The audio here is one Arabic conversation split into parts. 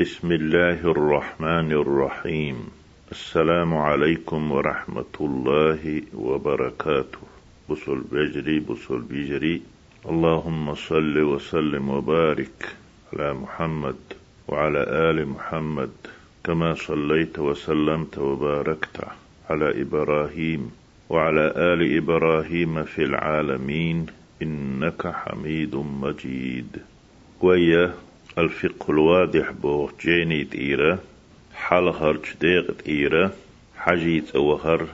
بسم الله الرحمن الرحيم. السلام عليكم ورحمة الله وبركاته. بصل بجري بصل بجري. اللهم صل وسلم وبارك على محمد وعلى آل محمد كما صليت وسلمت وباركت على إبراهيم وعلى آل إبراهيم في العالمين إنك حميد مجيد. ويا الفقه الواضح بو جيني تيرا حال هرج ديغ تيرا حجيت أوهر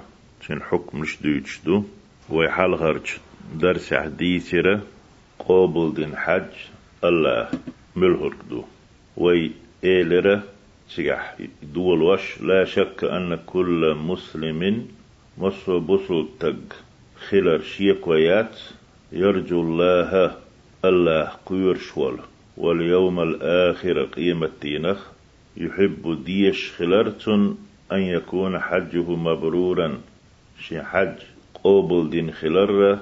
شن حكم شدو وي حال هرج درس حديثرة قابل دين حج الله ملهرك وي إيلرة سيح دول وش لا شك أن كل مسلم مصر بصل تق خلر شيكويات يرجو الله الله قير شوال واليوم الآخر قيمة دينخ يحب ديش خلرتن أن يكون حجه مبرورا. شي حج قوبل دين خلر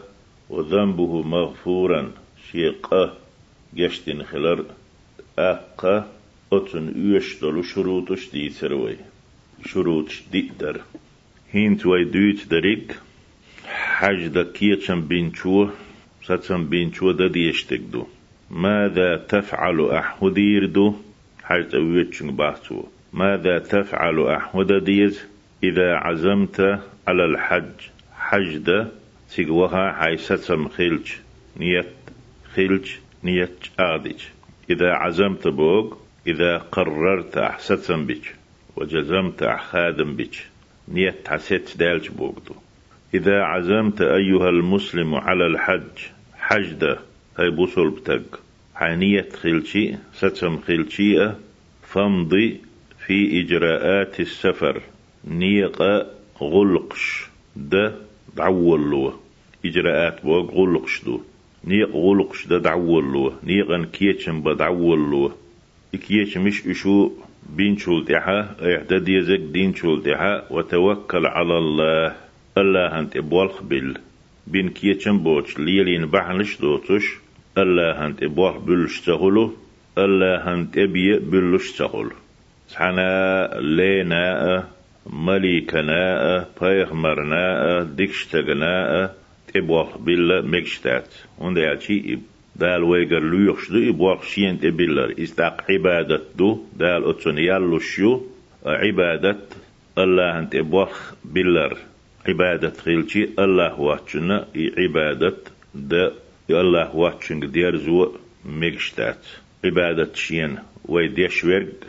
وذنبه مغفورا. شي قه دين خلر أقه أتن يشتل شروطش دي سروي. شروط دي در. هين توي دوت دريك. حج دا كيتشن بينشو ستشن بينشو دا دو. ماذا تفعل أحودير دو حج ويتشن باتو ماذا تفعل أحود ديز؟ إذا عزمت على الحج حج دا تيقوها حي ستم خيلج نيت خيلج نيت أغدج إذا عزمت بوغ إذا قررت أحسن بك وجزمت أحخادم بك نيت حسيت دالج بوغدو. إذا عزمت أيها المسلم على الحج حجدة هاي بوصل بتق حانية خلشي ستم خلشي فامضي في إجراءات السفر نيق غلقش ده دعول له إجراءات بوغ غلقش دو نيق غلقش ده دعول له نيقن كيتشن بدعول له إكيش مش إشو بين شول تحا إعداد يزك دين شول تحا وتوكل على الله الله هنت إبوالخ بل بين كيتشن بوش ليلين بحنش دوتش الله هنت إبوالخ بلش تغلو الله هنت إبي بلش تغلو سحنا لينا مليكنا بيغمرنا ديكشتغنا إبوالخ بل مكشتات وندي عشي دال ويجر لويخش دو إبواق شين تبلر استاق عبادة دو دال أتسون يالوشيو عبادة الله أنت إبواق بلر. عبادة خيلشي الله واتشنا عبادة دا الله واتشن دير زو ميغشتات عبادة شين وي ديش ورق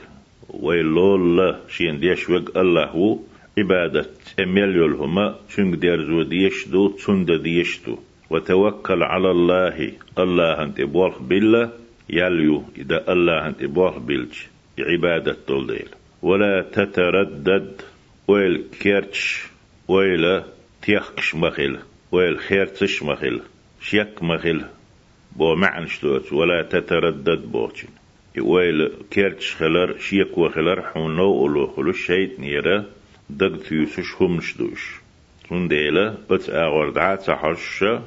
وي لول شين ديش ورق الله هو عبادة أميل هما شنك دير زو ديش دو تسند ديش دو وتوكل على الله الله أنت بوالخ بالله يليو إذا الله أنت بوالخ بيلج عبادة تولديل ولا تتردد ويل كيرتش ويل تيخش مخيل ويل خيرتش مخيل شيك مخيل بو معنش دوت ولا تتردد بوچن ويل كيرتش خلر شيك وخلر حونو أولو خلو شيط نيرا دق تيوسش همش دوش تنديلا بس أغور دعات حشة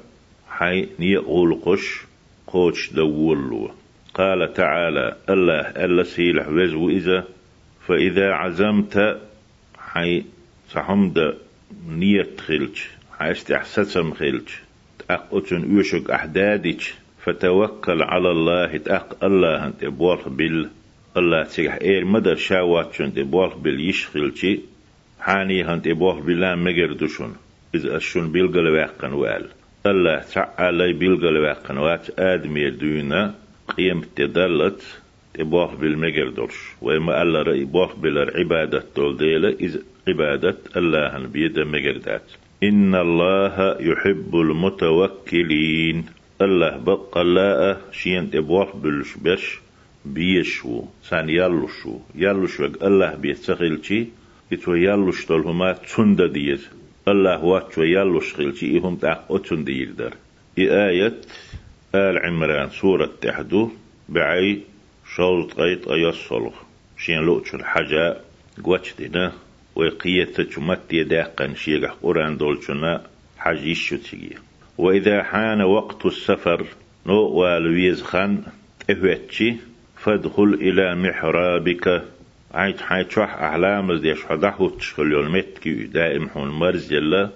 حي نيقول قش قوش دولو. قال تعالى الله ألا سيلح وزو إذا فإذا عزمت حي صحمد نيت خلج حي استحسسم خلج تأقوتن يوشك أحدادك فتوكل على الله تأق الله أنت بوالخ بال الله تسيح إير مدر شاوات شن تبوالخ بال يشخلشي حاني هنت بوالخ بلا مجردشون إذا أشون بيلقل واقن وال. الله تعالى بيلقل واقن وات آدمي دونا قيم تدلت تبوح بالمجردرش وما الله رأي بوح بالعبادة تولديلة إذ عبادة الله بيد مجردات إن الله يحب المتوكلين. الله بقى لا شين تبوح بالش بش بيشو سان يالوشو. يالوشو الله بيتسخيل شي يتو يالوش تولهما تسند ديز. الله واتشو يالوش خيلشي إهم تاق أتسند يقدر آية آل عمران سورة تحدو بعي شوط غيط أيصلغ شين لوتش الحاجة قواتش دينا. وقية تجمت يداقن شيغ قرآن دولشنا حجيش تيجي وإذا حان وقت السفر نو والويز خان تهوتشي فادخل إلى محرابك. عيت حيت شح أحلام ديش حدحو تشخل يول متكي دائم حون مرز يلا.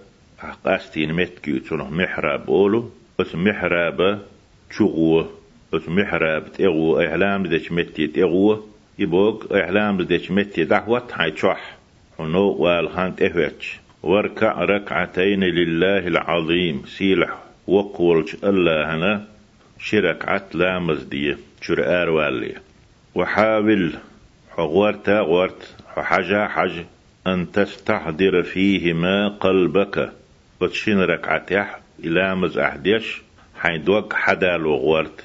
قاستين متكي تنه محراب أولو. بس محراب تشغوه بس محراب تغو. أحلام ديش متي تغو. يبوك أحلام ديش متي دعوت حيت شح حنو والخان تهوتش واركع ركعتين لله العظيم. سيلح. وقولش الله هنا شرك عت لامز دي شر آروالي وحاول. حغورت غورت. حاجة حج أن تستحضر فيهما قلبك. بتشين ركعتيح. إلى مز أحديش حين دوق حدا لغورت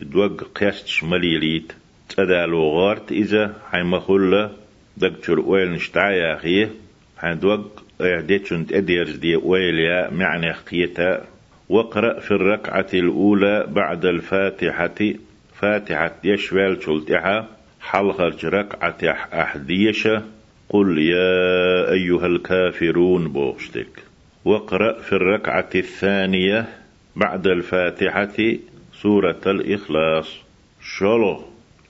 دوق قيست مليليت. تدا لغورت إذا حين مخلة دكتور ويل نشتعي أخيه حين دوق اعديتشن اديرز دي ويليا معنى قيتا واقرأ في الركعة الأولى بعد الفاتحة فاتحة يشوال شلتها حلقة ركعة أحديشة. قل يا أيها الكافرون بوشتك. واقرأ في الركعة الثانية بعد الفاتحة سورة الإخلاص. شلو؟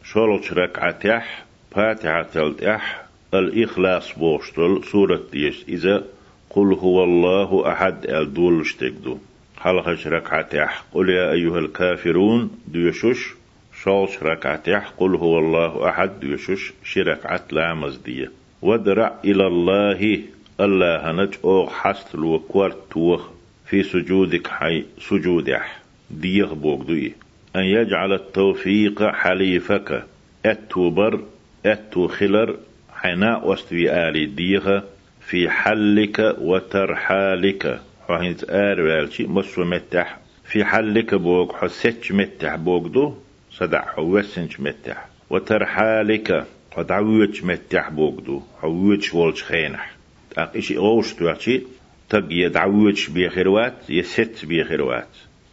شلو ركعة فاتحة الإح الإخلاص بوشتل سورة ديش إذا قل هو الله أحد الدول اشتكدو حلقة ركعتيح قل يا أيها الكافرون ديشوش شوش ركعتيح قل هو الله أحد ديشوش شركعت لامز دي ودرع إلى الله الله نج أو حست الوكوار توخ في سجودك حي سجودح ديغ بوغدوي. أن يجعل التوفيق حليفك. أتوبر أتو خلر حنا واستوي آلي ديغة في حلك وترحالك. حوهنت آر والشي مسو متح. في حلك بوك حسيتش متح بوك دو صدع حوسنش متح. وترحالك حدعويتش متح بوك دو حويتش والش خينح. تاق إشي غوش توحشي تق يدعويتش بيخيروات يست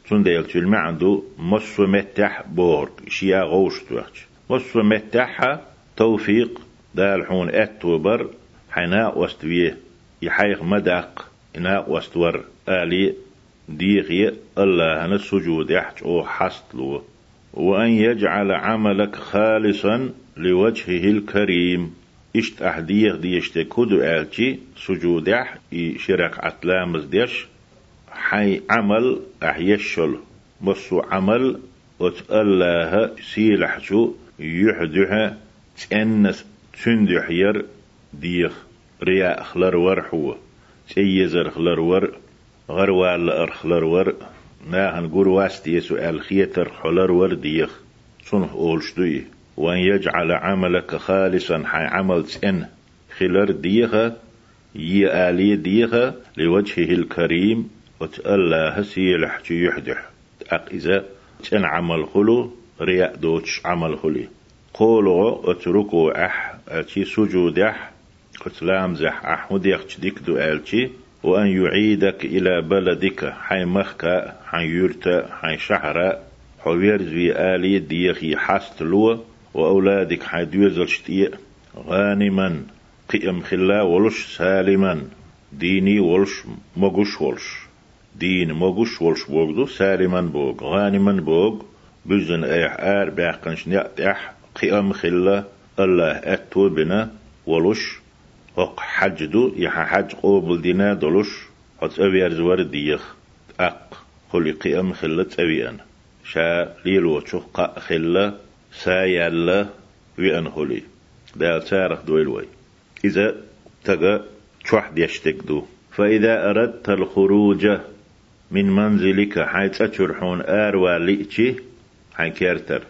تون ديل تلمع عنده مسو متح بورك شيا غوش توحش مسو متح توفيق دال حون اتوبر حناء وستوية. يحيق مدق إناء وستور. آلي ديغي الله هن السجود يحج أو حستلو وأن يجعل عملك خالصا لوجهه الكريم. إشت أحديغ ديشت كدو آلتي سجود يح شرك عتلامز ديش حي عمل أحيشل مصو عمل وتألاه سيلحشو يحدها تأنس تندح ير ديخ رياء خلر ورحو تيزر خلر ور غروال أرخلر ور ما هنقول واستي سؤال خيتر خلر ور ديخ صنح أولشدوي وأن يجعل عملك خالصا حي عمل تن خلر ديخ يي آلي ديخ لوجهه الكريم وتألا سيلح يحدح أق إذا تن عمل خلو رياء دوتش عمل خلي قولوا اتركوا أح أتي سجودح قتلام زح أحمد يخش دو ألتي وأن يعيدك إلى بلدك حي مخكا حي يرتا حي شحرا حوير زي آلي ديخي حاست لو وأولادك حي شتيء غانما قيم خلا ولش سالما ديني ولش مغش ولش دين مغش ولش بوغدو سالما بوغ غانما بوغ بزن أيح آر باقنش نيأتح قيم خلا الله أتو بنا ولش وق حج دو يح حج قوبل دينا دولش حت أبيار زوار ديخ أق خلي قيام خلت أبيان شا ليلو قا خلا سايالا ويان خلي. دال تارخ دويلوي إذا تغا تشوح ديشتك دو. فإذا أردت الخروج من منزلك حيث أتشرحون آر والئتي حي كيرتر.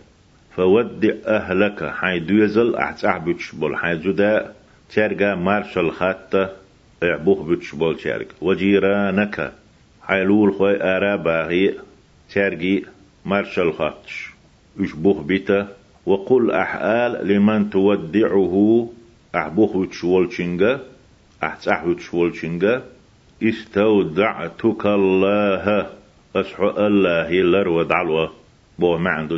فودع أهلك. حي دوزل أحتاح بول حي زدا ترجع مارشال خاتة اعبوه بول ترجع وجيرانك. حي لول خوي آرابا هي ترجي مارشال خاتش يشبوه بيتا وقل أحآل لمن تودعه. أحبوه بتشولشنجا أحتاح بتشولشنجا استودعتك الله. أسحو الله لر ودعلوه بو ما عنده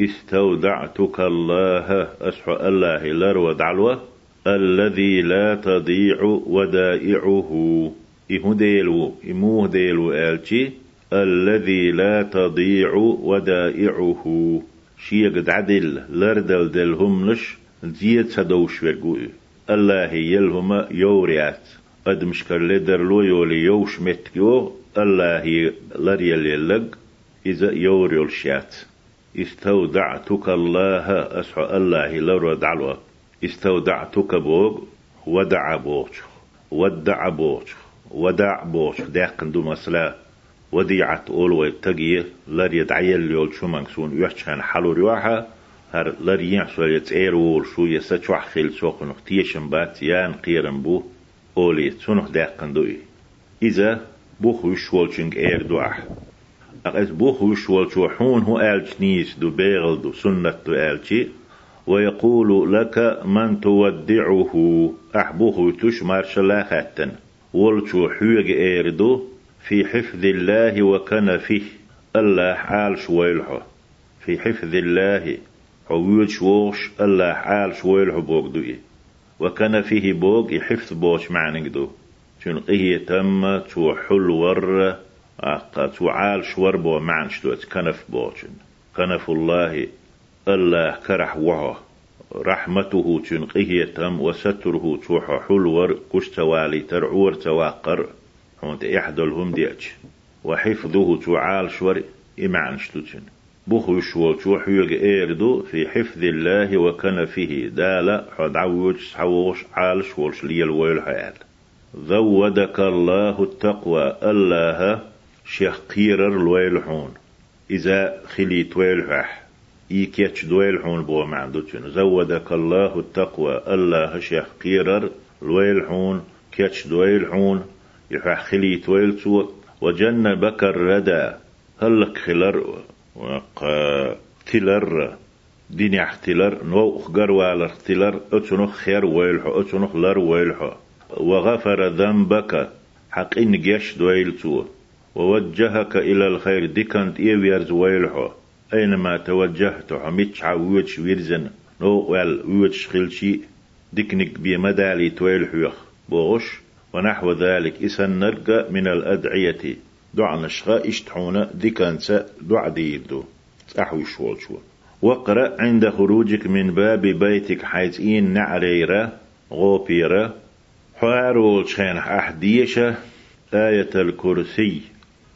استودعتك الله أسحو الله لر دعلوة الذي لا تضيع ودائعه. إهديلو ديلو آلتي الذي لا تضيع ودائعه. شيق عدل لردل دل هملش زيد سدوش ورقوي الله يلهما يوريات. قد مشكر لدر لو يولي يوش متكيو الله لريال يلق إذا يوري الشات استودعتك الله أسحو الله لو دعلوه استودعتك بوغ ودع بوغ ودع بوغ ودع بوغ داقن دو مسلا وديعت أول ويتقي لر يدعيل يول شو منكسون يحشان حلو رواحة هر لر ينحسو يتعير وول شو يسچوح خيل سوق نختيشن بات يان قيرن بو أولي تسونخ داقن دوي إذا بوخ وشولشنك إير دواح أقس بوخ وشولشو حون هو آلش نيس دو بيغل دو سنة دو آلشي ويقول لك من تودعه. أحبوه تشمر شلاخاتن ولشو حوغ إيردو في حفظ الله وكنفه الله حال شويلحو. في حفظ الله. حويل شوش الله حال شويلحو بوغدوي وكنفه بوغ يحفظ بوش معنقدو شن قيه تم تو حلور أقا تو عال شور بو معنشتوت كنف بوشن كنف الله الله كرح وها رحمته تنقيه تم وستره توح حلور كشتوالي ترعور تواقر هونت إحدلهم ديتش وحفظه تعال شور إمعن شتوتن بوخ شو توح إيردو في حفظ الله وكنفه. دالا حد عوج حوش عال شورش ليل ويل حيال. ذودك الله التقوى. الله شيخ قيرر الويلحون إذا خليت ويلحح إيكيتش دويلحون بو معدوتين زودك الله التقوى. الله شيخ قيرر الويلحون كيتش دويلحون يحح خليت ويلتو وجنبك الردى. هلك خلر وقا تلر دين اختلر نو اخجر والر تلر اتنخ خير ويلحو اتنخ لر ويلحو وغفر ذنبك. حق إن جيش دويلتو ووجهك إلى الخير دي كانت إيويرز ويلحو. أينما توجهت حميتش عويتش ويرزن نو وال ويتش خلشي ديكنك بمدالي تويلحوخ بوغش ونحو ذلك إسن نرقى من الأدعية. دع نشغى اشتحونا دي كانت دع ديردو أحوي شوال شو واقرأ عند خروجك من باب بيتك حيث إن نعريرة غوبيرة حارول شين أحديشة آية الكرسي.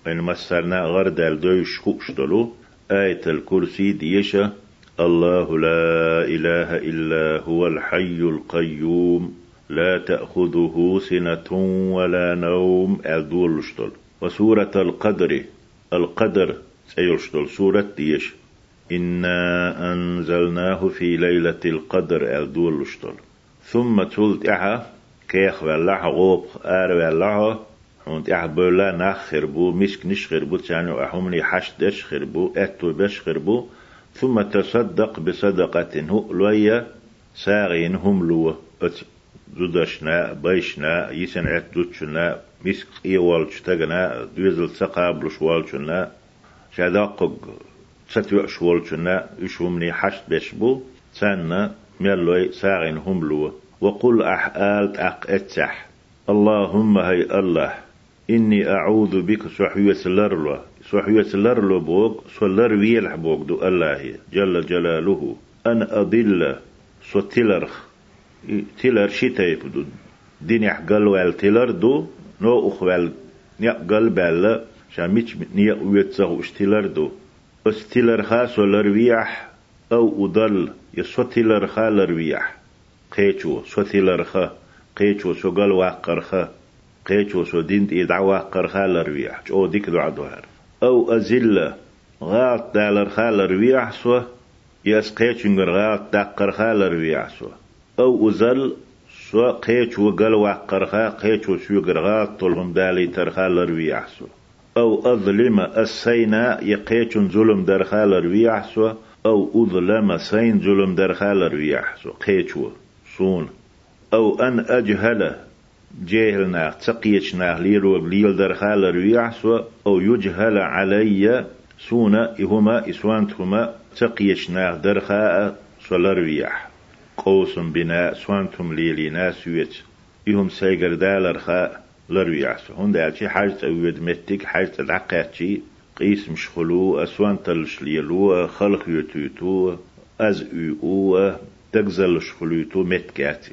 إن مسرنا غرد الدوش دلو آية الكرسي ديشة الله لا إله إلا هو الحي القيوم لا تأخذه سنة ولا نوم أدولشتل وسورة القدر القدر سيلشتل سورة ديش إنا أنزلناه في ليلة القدر أدولشتل ثم تلت إحا كيخ والله غوب آر والله هونت إح بولا نخر بو مسك نشخر بو تاني أحمني حش دشخر بو أتو بشخر بو ثم تصدق بصدقة هو لويا ساغين هم لو زودشنا بيشنا يسن عت دوتشنا مسك إيوال تشتغنا دوزل سقابل شوالشنا شاداقق ستوع شوالشنا يشومني حش بشبو تانا ميلوي ساغين هم لو وقل أحآلت أق اتح اللهم هي الله إني أعوذ بك سحوية لرلو سحوية لرلو بوك سولر ويلح بوك دو الله جل جلاله. أن أضل سو تلرخ تلر شتايب دو دين قل وال دو نو أخوال قل بال شاميش نيا ويتسغ اشتلر دو. استلر خا سولر ويح أو أضل يسوتلر خا لر قيچو سوتيلر خا قيچو سوغل واقر خا. دين إدعا واقر خا لرويح جو ديك دو عدوهر أو أزلة غاط دالر خا لرويح سو يس قيچنگر غاط داقر خا لرويح سو أو أزل سو قيچو قل واقر خا قيچو سوغر غاط طولهم دالي ترخا لرويح سو أو أظلم السينا يقيچن ظلم درخا لرويح سو أو أظلم سين ظلم درخا لرويح سو قيچو صون أو أن أجهل جاهلنا تقيتنا ليرو ليل در خال ريحسوا أو يجهل علي سونا إهما إسوانتهما تقيتنا در خاء ريح قوس بنا سوانتهم ليلي ناس يوت إهم سيقر دالر خاء لريحسوا هون دالشي حاجة أود متك حاجة العقاتشي قيس مش خلو أسوان تلش ليلو خلق يتوتو أز أو تغزل شخلوتو متكاتي.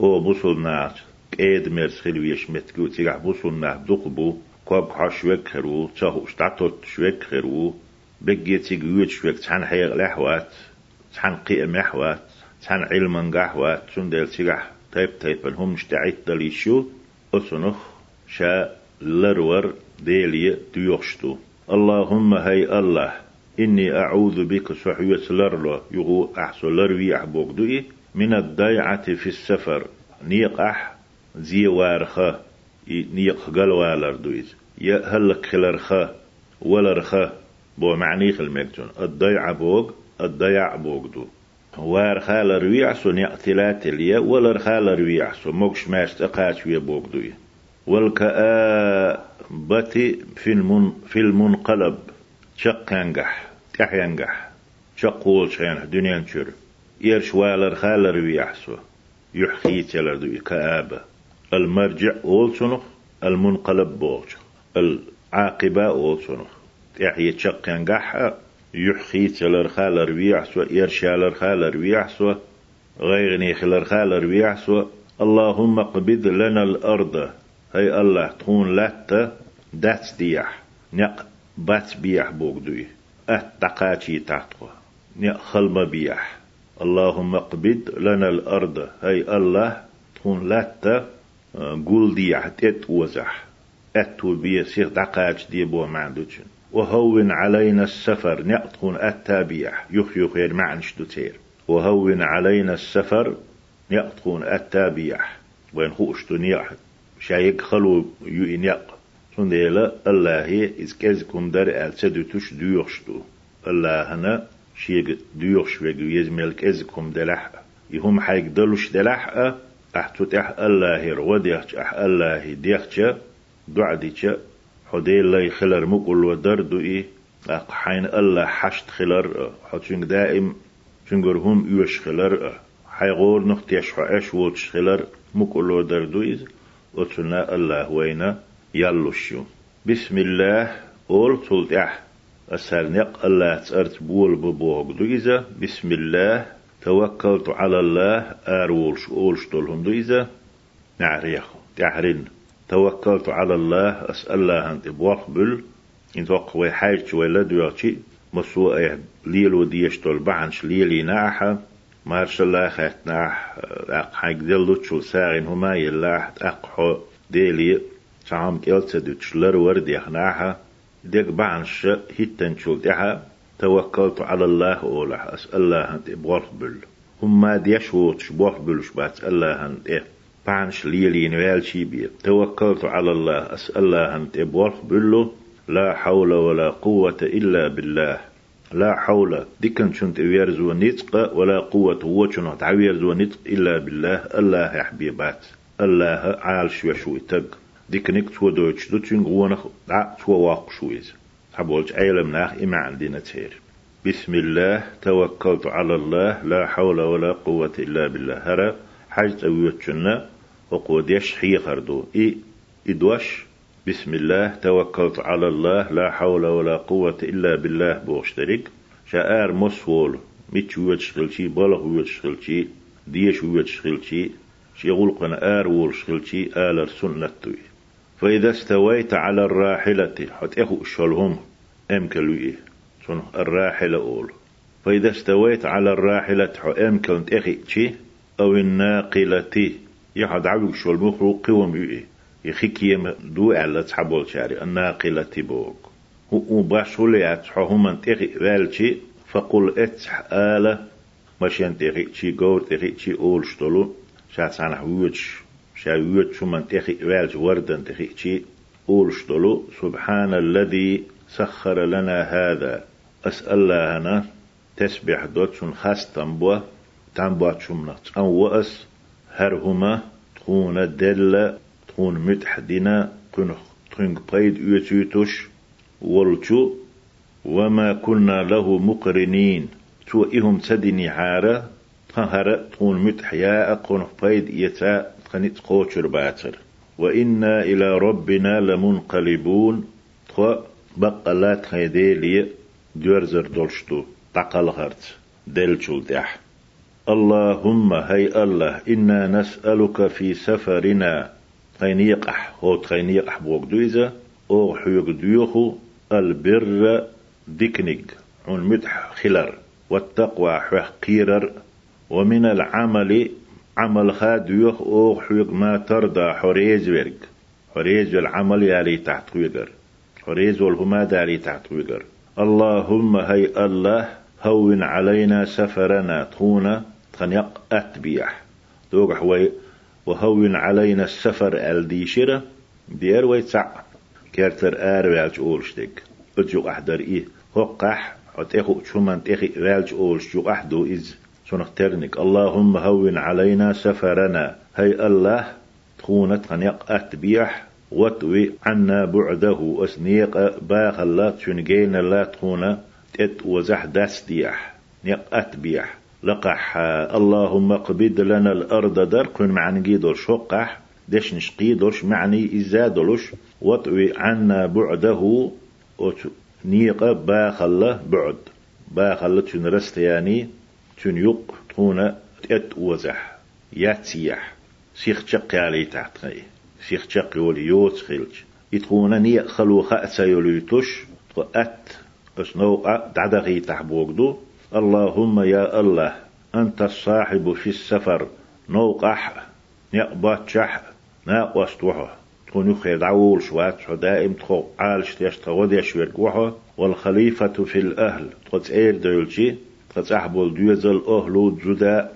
أو بوصل ناس قيد مرس خلويش متكو تيغح بوصل ناس دقبو كواب حشوك خرو تاهو اشتعطوت شوك خرو بقيتي قويت شوك تحن حيغ لحوات تحن قيم محوات تحن علما قحوات تندل تيغح تايب تايب هم اشتعيت دليشو أسنخ شا لرور ديلي ديوشتو اللهم هي الله إني أعوذ بك صحوة لرلو يغو أحسو لروي أحبوك دوئي من الضيعة في السفر. نيق أح زي وارخا نيق قلوالر دوئيز يا هلك خلرخا ولرخا بو معني خلمكتون الضيعة بوغ الضيع بوغ دو. وار خال ريعسو نيقتلات اليا ولر ريع سو موكش ماست اقاش ويا بوغ دوئي والكآبة في المن في المنقلب شق ينجح تح ينجح شقول شين دنيا نشر يرش والر خالر ويحسو يحخي تلردو كآبة المرجع أول سنخ المنقلب بوغ العاقبة أول سنخ تحيي شق ينجح يحخي تلر خالر ويحسو يرشالر خالر ويحسو غيرني خلر خالر ويحسو اللهم قبض لنا الأرض. هي الله تكون لات دات ديح نق بات بيح بوغدوي أت تقاتي تحتوا نق خلما بيح اللهم اقبض لنا الأرض. هي الله تكون لات. قول ديح تت وزح. اتو بيه سيغ دقاج دي بو معندوشن وهون علينا السفر نقطون التابيح يخ يخير معنش تير وهون علينا السفر نقطون التابيح وين خوش نياحت شايك خلو يؤنيق سنديلا الله هي إزكازكم در ألسدو تش ديوخشتو الله هنا شيك ديوخش ويجو يزملك إزكم دلح. يهم حيك دلوش دلح. أحتو تح الله روديخش أح الله ديخش دعديش حدي الله خلر مقل ودر دوئي. حين الله حشت خلر حتشنك دائم شنقر هم يوش خلر. حيغور نختيش حاش ووتش خلر مقل ودر دوئي. وتنا الله وينا يلوشو بسم الله. أول تلتح أسرنق الله تأرت بول ببوغ دويزا بسم الله. توكلت على الله أرولش أولش دولهم دويزا نعريخ تعرين توكلت على الله أسأل الله أنت بوقبل إن توقع حاجة ولا دواتي مسوء ليل وديش دول بعنش ليلي ناحا مارش الله خات ناح أق حق دلو تشول ساغن هما يلاح أقحو ديلي شعام كيلت دوتش لر ورد يخناحا ديك بعنش هيتن تشول ديها. توكلت على الله أولح أسأل الله أنت بل هما ديش ووتش بلش بات الله أنت. إيه بعنش ليلي نوال شي توكلت على الله أسأل الله أنت بل لا حول ولا قوة إلا بالله. لا حول. ديكن شنت ويرزو نطق ولا قوة وشنو تعويرزو نطق إلا بالله. الله يا حبيبات الله عال شو شو تق. ديكنك تو دوتش دوتشن غونخ دع تو واق شويز حبولج عيلم ناخ إما عندنا تير بسم الله توكلت على الله لا حول ولا قوة إلا بالله. هرا حاجة ويوتشنا وقود يشحي خردو. إي إدوش بسم الله توكلت على الله لا حول ولا قوة إلا بالله. بوشترك شعار مسول ميتش ويتشغل شي بلغ ويتشغل شي ديش ويتشغل شي شيغول قنا آر ويتشغل شي آلر سنة فإذا استويت على الراحلة حت إخو شلهم. أم كلوئي سنه الراحلة أول. فإذا استويت على الراحلة حو كنت إخي أو الناقلة يحد عبك شو المخلوق قوم يؤي. يخيكي دو على تحبول شاري. الناقلة تبوك وباشولي أتحهم من تغي والشي فقل أتح آلة مشان تغي شي قول تغي شي أول شتولو. شات سانح ويوتش. شا ويوتش من تغي والش وردن تغي شي أول شتولو. سبحان الذي سخر لنا هذا. أسأل الله أنا تسبح دوتشن خاص تنبوة. تنبوة شمنا أن وأس. هرهما تكون دل. تون متحدنا قنخ تنق قيد يتيتوش والتو وما كنا له مقرنين. تو إهم تدني حارة. تهر تون متحياء قنخ قيد يتا. تخنت قوشر باتر. وإنا إلى ربنا لمنقلبون. تخ بقى لا تخيدي لي دورزر دولشتو تقل هرت دلشول دح اللهم هي الله إنا نسألك في سفرنا. خينيقح هو خينيقح بوك دويزة أو حيوك ديوخو البر ديكنيك عن مدح خلر والتقوى حوح قيرر. ومن العمل عمل خاد يخ أو حيوك ما ترضى حريز ورق. حريز العمل يالي تحت ويقر. حريز والهما دالي تحت ويقر. اللهم هي الله هون علينا سفرنا تخونا تخنيق أتبيح. دوغ حوي وهون علينا السفر ألديشرة دير ويتسع. كارتر آر والج أولشتك. أجو أحضر إيه. هقح أتخو شمان تخي والج أولش جو أحدو إز. سنخترنك اللهم هون علينا سفرنا. هي الله تخونت خنيق أتبيح. وتوي عنا بعده أسنيق باخ الله تشنجين الله تخونا تت وزح داس ديح نيق أتبيح لقح. اللهم قبض لنا الأرض در كن معني جيدور شقح. دش نشقي دورش معني إزادولش وطوي عنا بعده نيقة باخلة بعد. باخلة تن رستياني تن يق تكون تأت وزح. ياتسيح سيخ تشقي علي تحت غي. سيخ تشقي ولي يوت خلج نيق خلو خأسا يلويتوش أت أسنو دعدغي تحبوغدو اللهم يا الله أنت الصاحب في السفر نوقح نقبات شح ناقوس توحه تكون يخي دعول شوات شو دائم تخو عالش تيش تغود يشوير قوحه والخليفة في الأهل تقص إير دولشي تقص أحبول ديوزل أهلو جدا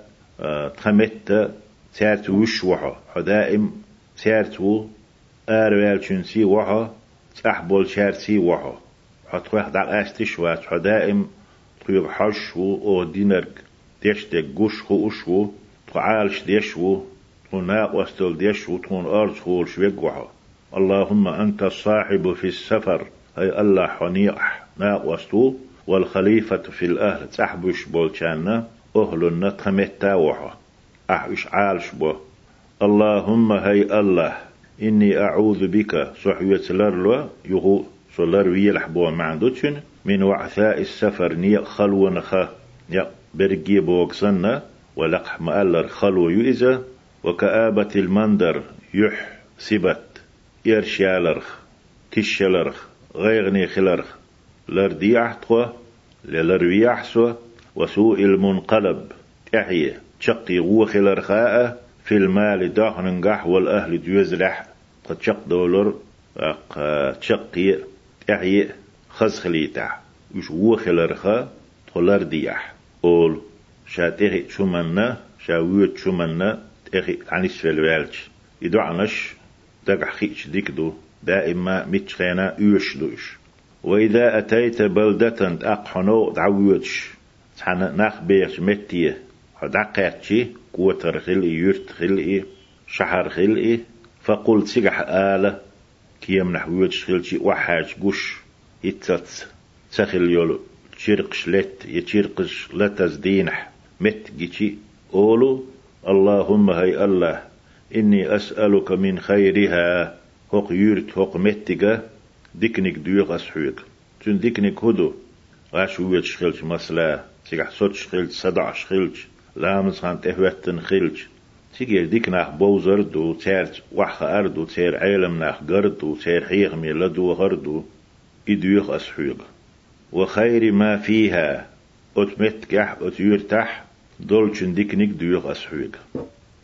تخمت سيرت وشوحه دائم سيرتو آروال شنسي وحه تحبول شارسي وحه حتخوح دع أستشوات دائم تخيب حشو أو دينرك ديش دي قوش خو أشو تعالش ديشو تناق وستل ديشو تون أرز خول شويقوحو اللهم أنت الصاحب في السفر أي الله حنيح ناق وستو والخليفة في الأهل تحبش بولشانا أهل نتخمتا وحو أحوش عالش بو. اللهم هي الله إني أعوذ بك صحوة لرلو يغو سولر ويلح بو معندوتشن من وعثاء السفر نيق خلو نخا نيق برقي بوكسنا ولقح مألر خلو يؤذى وكآبة المندر يح سبت إرشالرخ كشلرخ غيغني خلرخ لردي أحتوى للروي أحسوى وسوء المنقلب تحية تشقي غو خلرخاء في المال داخن والأهل ديوزلح قد شق دولر تشقي تحية خزخليتا وش غو خلرخا تخلر ديح أول شاتيخي شمنا شاويت شمنا تيخي عنيس في الوالش يدو عنش دقح خيش ديكدو. دائما متخينا يوش دوش وإذا أتيت بلدة أقحنو دعويتش تحنا ناخ بيش متية. دقاتشي قوتر خلقي يرت خلقي شحر خلقي فقلت سيقح آلة كيم نحويتش خلشي وحاج قش يتساتس سخل يولو تشيرقش لت يتشيرقش لتز دينح مت جيشي أولو اللهم هي الله إني أسألك من خيرها. هق يرت هق متجا ديكنك ديوغ أسحوك تون ديكنك هدو غاش ويت شخلش مسلا. تيجح صوت شخلش صدع شخلش لامز خان تهوتن خلش تيجي ديك ناخ بوزر دو تير وح أردو تير عالم ناخ قردو تير حيغ ميلدو غردو إدويغ أسحوك وخير ما فيها أتمتكح أتيرتح دولشن ديكنيك ديوغ أسحوك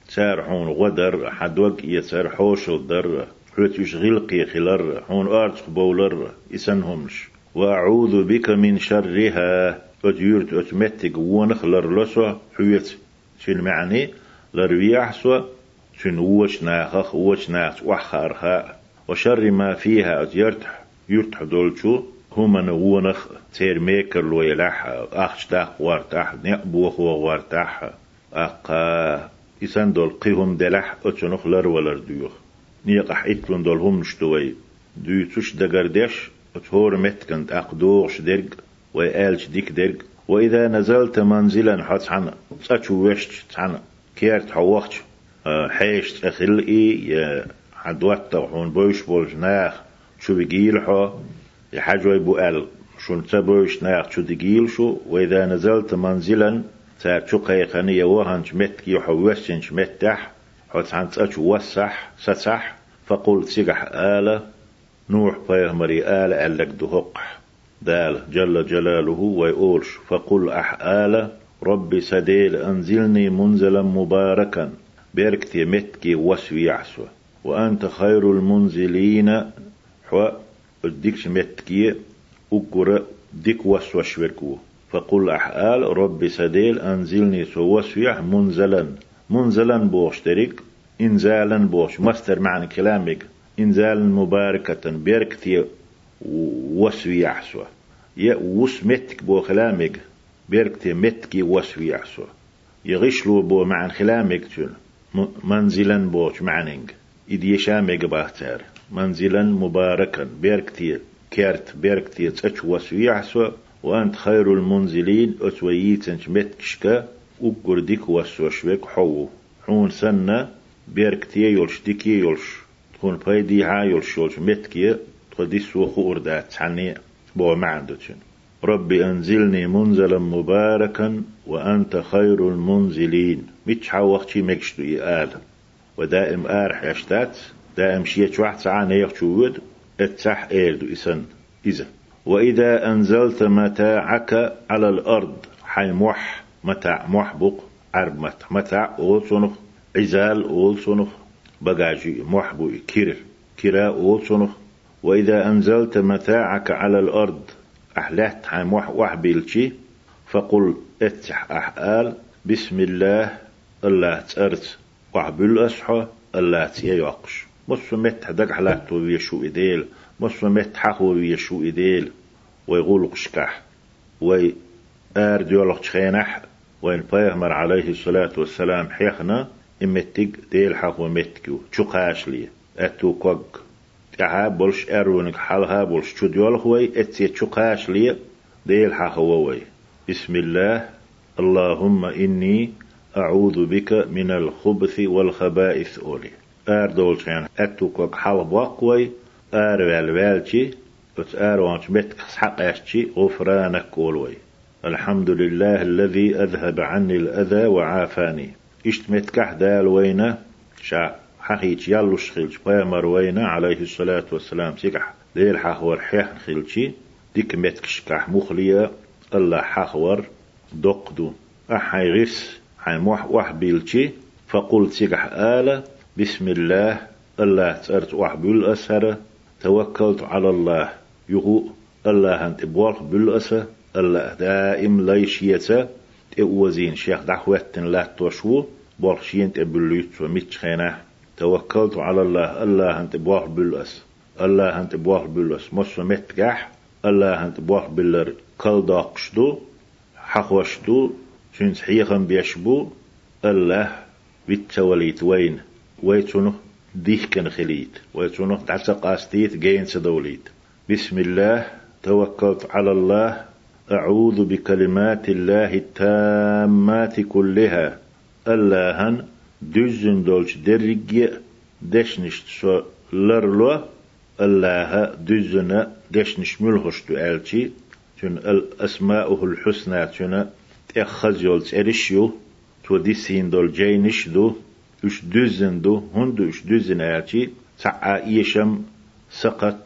سار حون غدر حدوك يسار حوش در حوت يشغلقي خلر حون أرتخ بولر إسنهمش وأعوذ بك من شرها أتيرت أتمتك ونخلر لسو حوت شن معني؟ لرويح سو شن وش ناخخ وش ناخ وحخارها وشر ما فيها أتيرتح يرتح دولشو هما نغونخ تير ميكر لو يلح أخش تاح وارتاح نقبوخ وارتاح أقا إسان دول قيهم دلح أتشنخ لر ولر ديوخ نيقح إتلون دول هم نشتوي ديو تش دقردش أتهور متكنت أقدوغش درق. ويالش ديك درق وإذا نزلت منزلا حتى عن تشو وشت عن كيرت حوختش حيشت أخلقي يا عدوات وحون بوش بولش ناخ شو بيجيلحو يحجوا يبو قال شون تبوش ناق شو دقيل شو؟ وإذا نزلت منزلا تا شو قيقنية وهنش متكي وحوشنش متح حوت عن تأش وسح ستح فقلت سيقح آلة نوح بيغمري آلة ألك دهق دال جل جلاله ويقولش فقل أح آلة ربي سديل أنزلني منزلا مباركا. بيركتي متكي وسوي يعسو. وأنت خير المنزلين. حو الديكش متكي أقرأ ديك وسوى شوكو فقل أحآل ربي سديل أنزلني سو وسويح منزلا. منزلا بوشترك إنزالا بوش. مستر معنى كلامك. إنزالا مباركة. بيركتي وسوي يحسو يا وسمتك بو كلامك بيركتي متكي وسوي يحسو يغشلو بو معنى كلامك منزلا بوش معنينك إدي شامك باهتار منزلا مباركا بيركتي كارت بيركتي تسوي وسوي يحسو وأنت خير المنزلين أتوييتنش متكشكا أقر ديك وسوشوك حو. حون سنة بيركتي يولش ديكي يولش. تكون بايدي ها يولش يولش متكي تخدي سوخو أردات عني بو معندتشن ربي أنزلني منزلا مباركا وأنت خير المنزلين مش حوختي مكشتو إيال ودائم آرح يشتات دائم شيء واحد ساعة نيخشود اتسح إيردو إسن إذا وإذا أنزلت متاعك على الأرض. حي موح متاع محبق عرب متاع متاع أول صنخ. عزال أول صنخ. بقاجي محبو كير كرا أول صنخ. وإذا أنزلت متاعك على الأرض أحلحت حي موح وحبيلشي فقل اتح أحقال بسم الله الله تأرت وحبيل أسحى الله تيقش مصمت حدق حلاك ويشو إديل مصمت حق ويشو إديل ويقول قشكح وي آر ديولق تخينح وين بيغمر عليه الصلاة والسلام حيخنا إمتك ديل حق ومتكو تشقاش لي. أتو كوك تعا بولش أرونك حالها بولش شو ديولق وي أتي تشقاش لي ديل حق وي بسم الله. اللهم إني أعوذ بك من الخبث والخبائث أولي آر دولشان أتو كوك حال بوقوي آر والوالشي وتآروانش بيتك حق يشتي غفرانك قولوي الحمد لله الذي أذهب عني الأذى وعافاني إشت متكح دال وينا شا حقيت يالو شخيلش بيامر وينا عليه الصلاة والسلام. سيكح ديل حخور حيح خيلشي ديك متكش كح مخليا الله حخور دقدو. أحي غس حي موح وح بيلشي فقلت سيكح آلة بسم الله. الله تأرت وح بيل أسهر توكلت على الله. يغو الله أنت بوالخ بالأسة الله دائم ليشيتا تأوزين شيخ دعوتن لا توشو بوالخ شين تبلوت ومتشخينه توكلت على الله. الله أنت بوالخ بالأس الله أنت بوالخ بالأس مصر متقح الله أنت بوالخ بالر كل داقشدو حقوشدو شين حيخم بيشبو. الله بيتوليت وين؟ ويتونو ديك كان خليت. ويتونو تعسق استيت جين سدوليت. بسم الله. توكلت على الله. أعوذ بكلمات الله التامات كلها. اللهن دزن دولش درج دشنشت سو لرلو الله دزن دشنش ملهشتو ألتي تن الأسماء الحسنى تن تأخذ يول ترشيو تو ديسين دول جينش دو اش دزن دو هندو اش دزن ألتي سعى إيشم سقط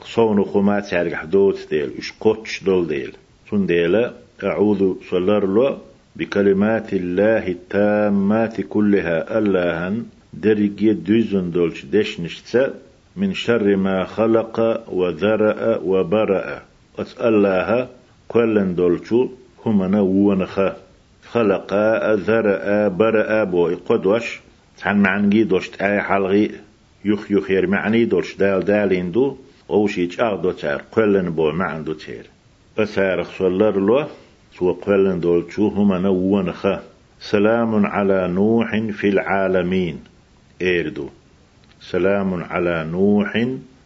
قصون خمات سارق حدود ديل إش قوتش دول ديل تون ديلا أعوذ صلر له بكلمات الله التامات كلها. اللهن درجي دوزن دولش دش نشتسا من شر ما خلق وذرأ وبرأ. أسألها كلن دولشو هما ونخا خلق ذرأ برأ بو قدوش عن معنجي دوش تاي حلغي. يخ يخ معني دوش دال دالين دو. أو شيء أغدو تار قلن بو ما عنده تير. أسارخ صلر له سو قلن دول شو هما نوونخا سلام على نوح في العالمين. إيردو. سلام على نوح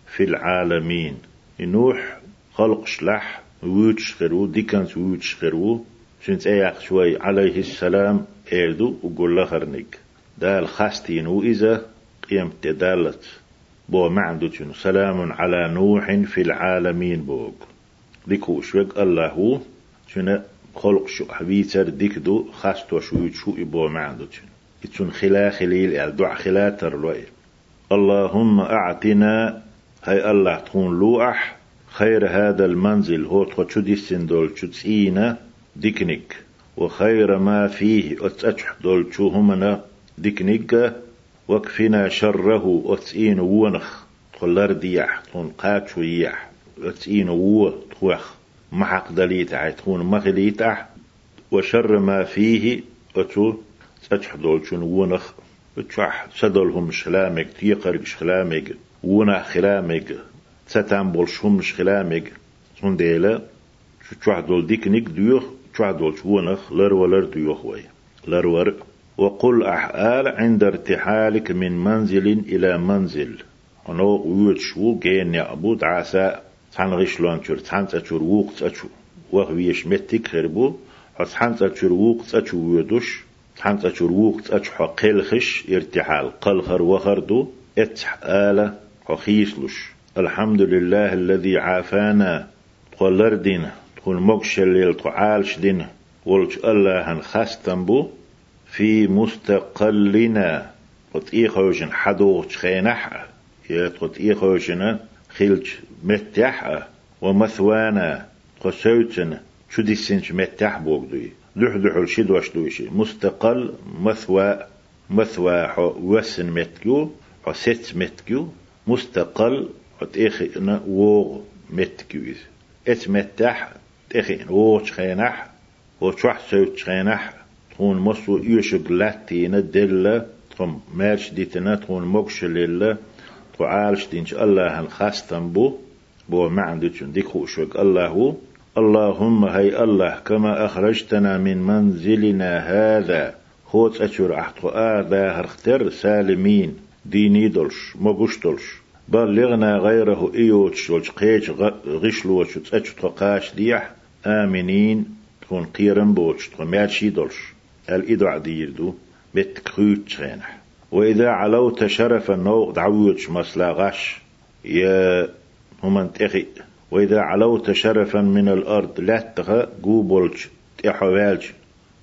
في العالمين. نوح خلق شلح ويتش خرو ديكانس ويتش خرو. شنت اياق شوي عليه السلام إيردو وقول لخرنك دال خاستين وإذا قيمت دالت بو معندوتن سلام على نوح في العالمين بوغ ديكو شوك الله شنو؟ خلق شو حبيتر ديكدو خاستو شو شو إبو معندوتن يتون خلا خليل يعني دع خلا ترلوئ اللهم أعطنا هاي الله تكون لوح خير هذا المنزل هو تخو دي دول تسينا ديكنيك وخير ما فيه أتأتح دول همنا ديكنيك وكفنا شره أتسين ونخ تخلر ديح تكون قاتشو يح أتسين وو تخوخ محق دليت تكون مغليت وشر ما فيه أتو تأتح دول ونخ تشح سدلهم شلامك تيقرق شلامك ونا خلامك ستام بولشهم شلامك. سون ديلا شو تشح دول ديك نيك ديوخ تشح دول شونخ لر ولر ديوخ وي. لر ور وقل أحآل عند ارتحالك من منزل إلى منزل. أنو ويوت شو جين يعبود عسى تحن غشلون شور تحن تشور ووق تشو وهويش متك خربو حتحن تشور ووق تشو ويدوش حمت أشور وقت أشحى قلخش ارتحال قلخر وخردو اتح آلة حخيسلش الحمد لله الذي عافانا تقول دين تقول مقش الليل تعالش دين ولش الله هن بو في مستقلنا قد إيخوشن حدو خينح قد إيخوشن خلج متح ومثوانا قسوتن شو دي سنش متح بوغدوي لح لح الشد واش دوشي مستقل مثوى مثوى وسن متكيو ست متكيو مستقل تيخي ووغ متكيو ات متح تيخي ووغ خينح وشوح سوت خينح تكون مصو يوشق لاتينا دلة تكون مارش ديتنا تكون مقش لله تعالش دينش الله هنخاستن بو بو ما عندك ديك خوشوك الله هو. اللهم هي الله كما أخرجتنا من منزلنا هذا. خوت أشور أحطو آذا سالمين. ديني دلش مغش دلش بلغنا غيره إيوتش ولش قيش غشلوش تأتش تقاش ديح. آمنين تكون قيرن بوش تكون ماشي دلش الإدو عديردو بتكخوت شينح. وإذا علوت شرفا دعوتش مسلا غش يا هم انتخي وإذا علوت شرفا من الأرض لا تغى قوبولج تحوالج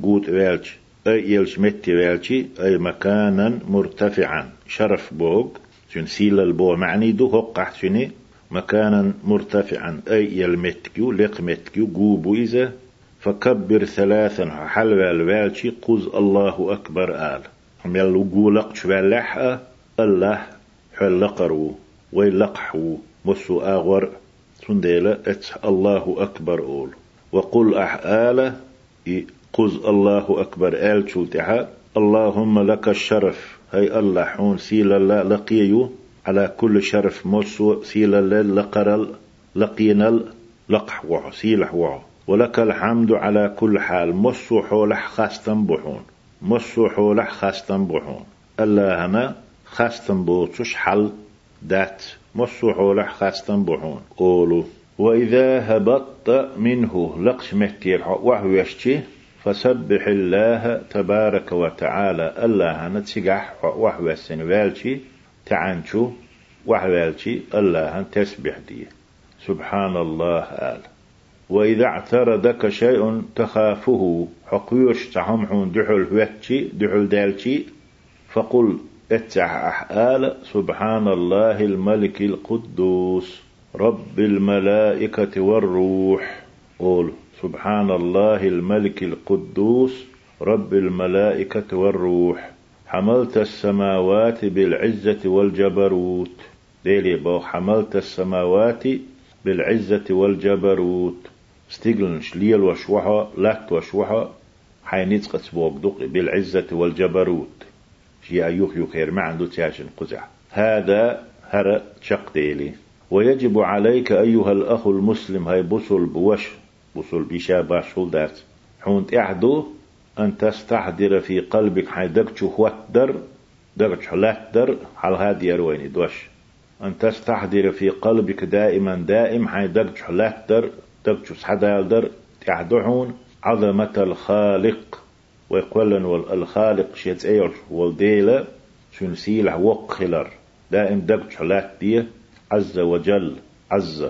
قوت والج أي يلج متي والجي أي مكانا مرتفعا. شرف بوغ شن سيل البو معني دو هقع شني مكانا مرتفعا. أي يلمتكيو لقمتكيو قوبو إذا. فكبر ثلاثا حلوى الوالشي قز الله أكبر آل. هم يلو قولق شوالح الله حلقرو ويلقحو مسو آغور تنديلا ات الله أكبر أول وقل أحآلة قز الله أكبر آل شلتها اللهم لك الشرف هي الله حون سيل الله لقيو على كل شرف مصو سيل الله لقرل لقينا لقح وعو سيلح وعو ولك الحمد على كل حال مصو حولح خاستن بحون مصو حولح خاستن بحون الله هنا خاستن بوتش حل دات. مصوحو لح خاستن بحون قولوا وإذا هبطت منه لقش مهتير وهو يشتي فسبح الله تبارك وتعالى الله نتسجح وهو السنوالشي تعنشو وحوالشي الله تسبح دي سبحان الله آل. وإذا اعترضك شيء تخافه. حقيوش تحمحون دحل هوتشي دحل دالشي. فقل اتح أحآل سبحان الله الملك القدوس رب الملائكة والروح. قول سبحان الله الملك القدوس رب الملائكة والروح. حملت السماوات بالعزة والجبروت. ديلي بو حملت السماوات بالعزة والجبروت. استقلن شليل وشوحة لات وشوحة حينيت قد بالعزة والجبروت شي أيوخ يخير ما عنده تياشن قزع هذا هر شق ديلي ويجب عليك أيها الأخ المسلم هاي بصل بوش بصل بيشا باشول دارت حونت اعدو أن تستحضر في قلبك حي دقشو خوتدر دقشو در على هذه يرويني دوش أن تستحضر في قلبك دائما دائم حي دقشو در دقشو سحدالدر تعدحون عظمة الخالق. ويقولن والخالق شيت إير والديلة شن سيلح وق خلر دائم دق حلات دي عز وجل. عز.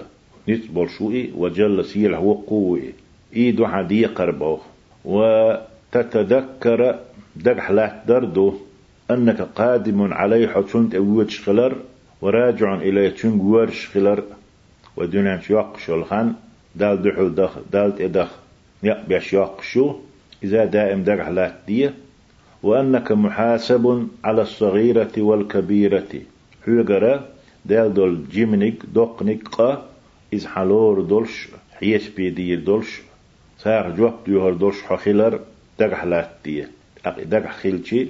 نتبول شوئي وجل سيل هو قوي إيدو حدي قربوه وتتذكر دق حلات دردو. أنك قادم عليه حتشنت أوج خلر. وراجع إلى تشنجور شخلر ودنا شوق شلخان دال دحو دخ دال تدخ يا بيش شو؟ إذا دائم دق حلات دي وأنك محاسب على الصغيرة والكبيرة. حيقرا دال دول جيمنيك دوقنيك قا إز حلور دولش حيش بيدير دولش. ساق جواب ديوهر دولش حخيلر دق حلات دي دق خيلشي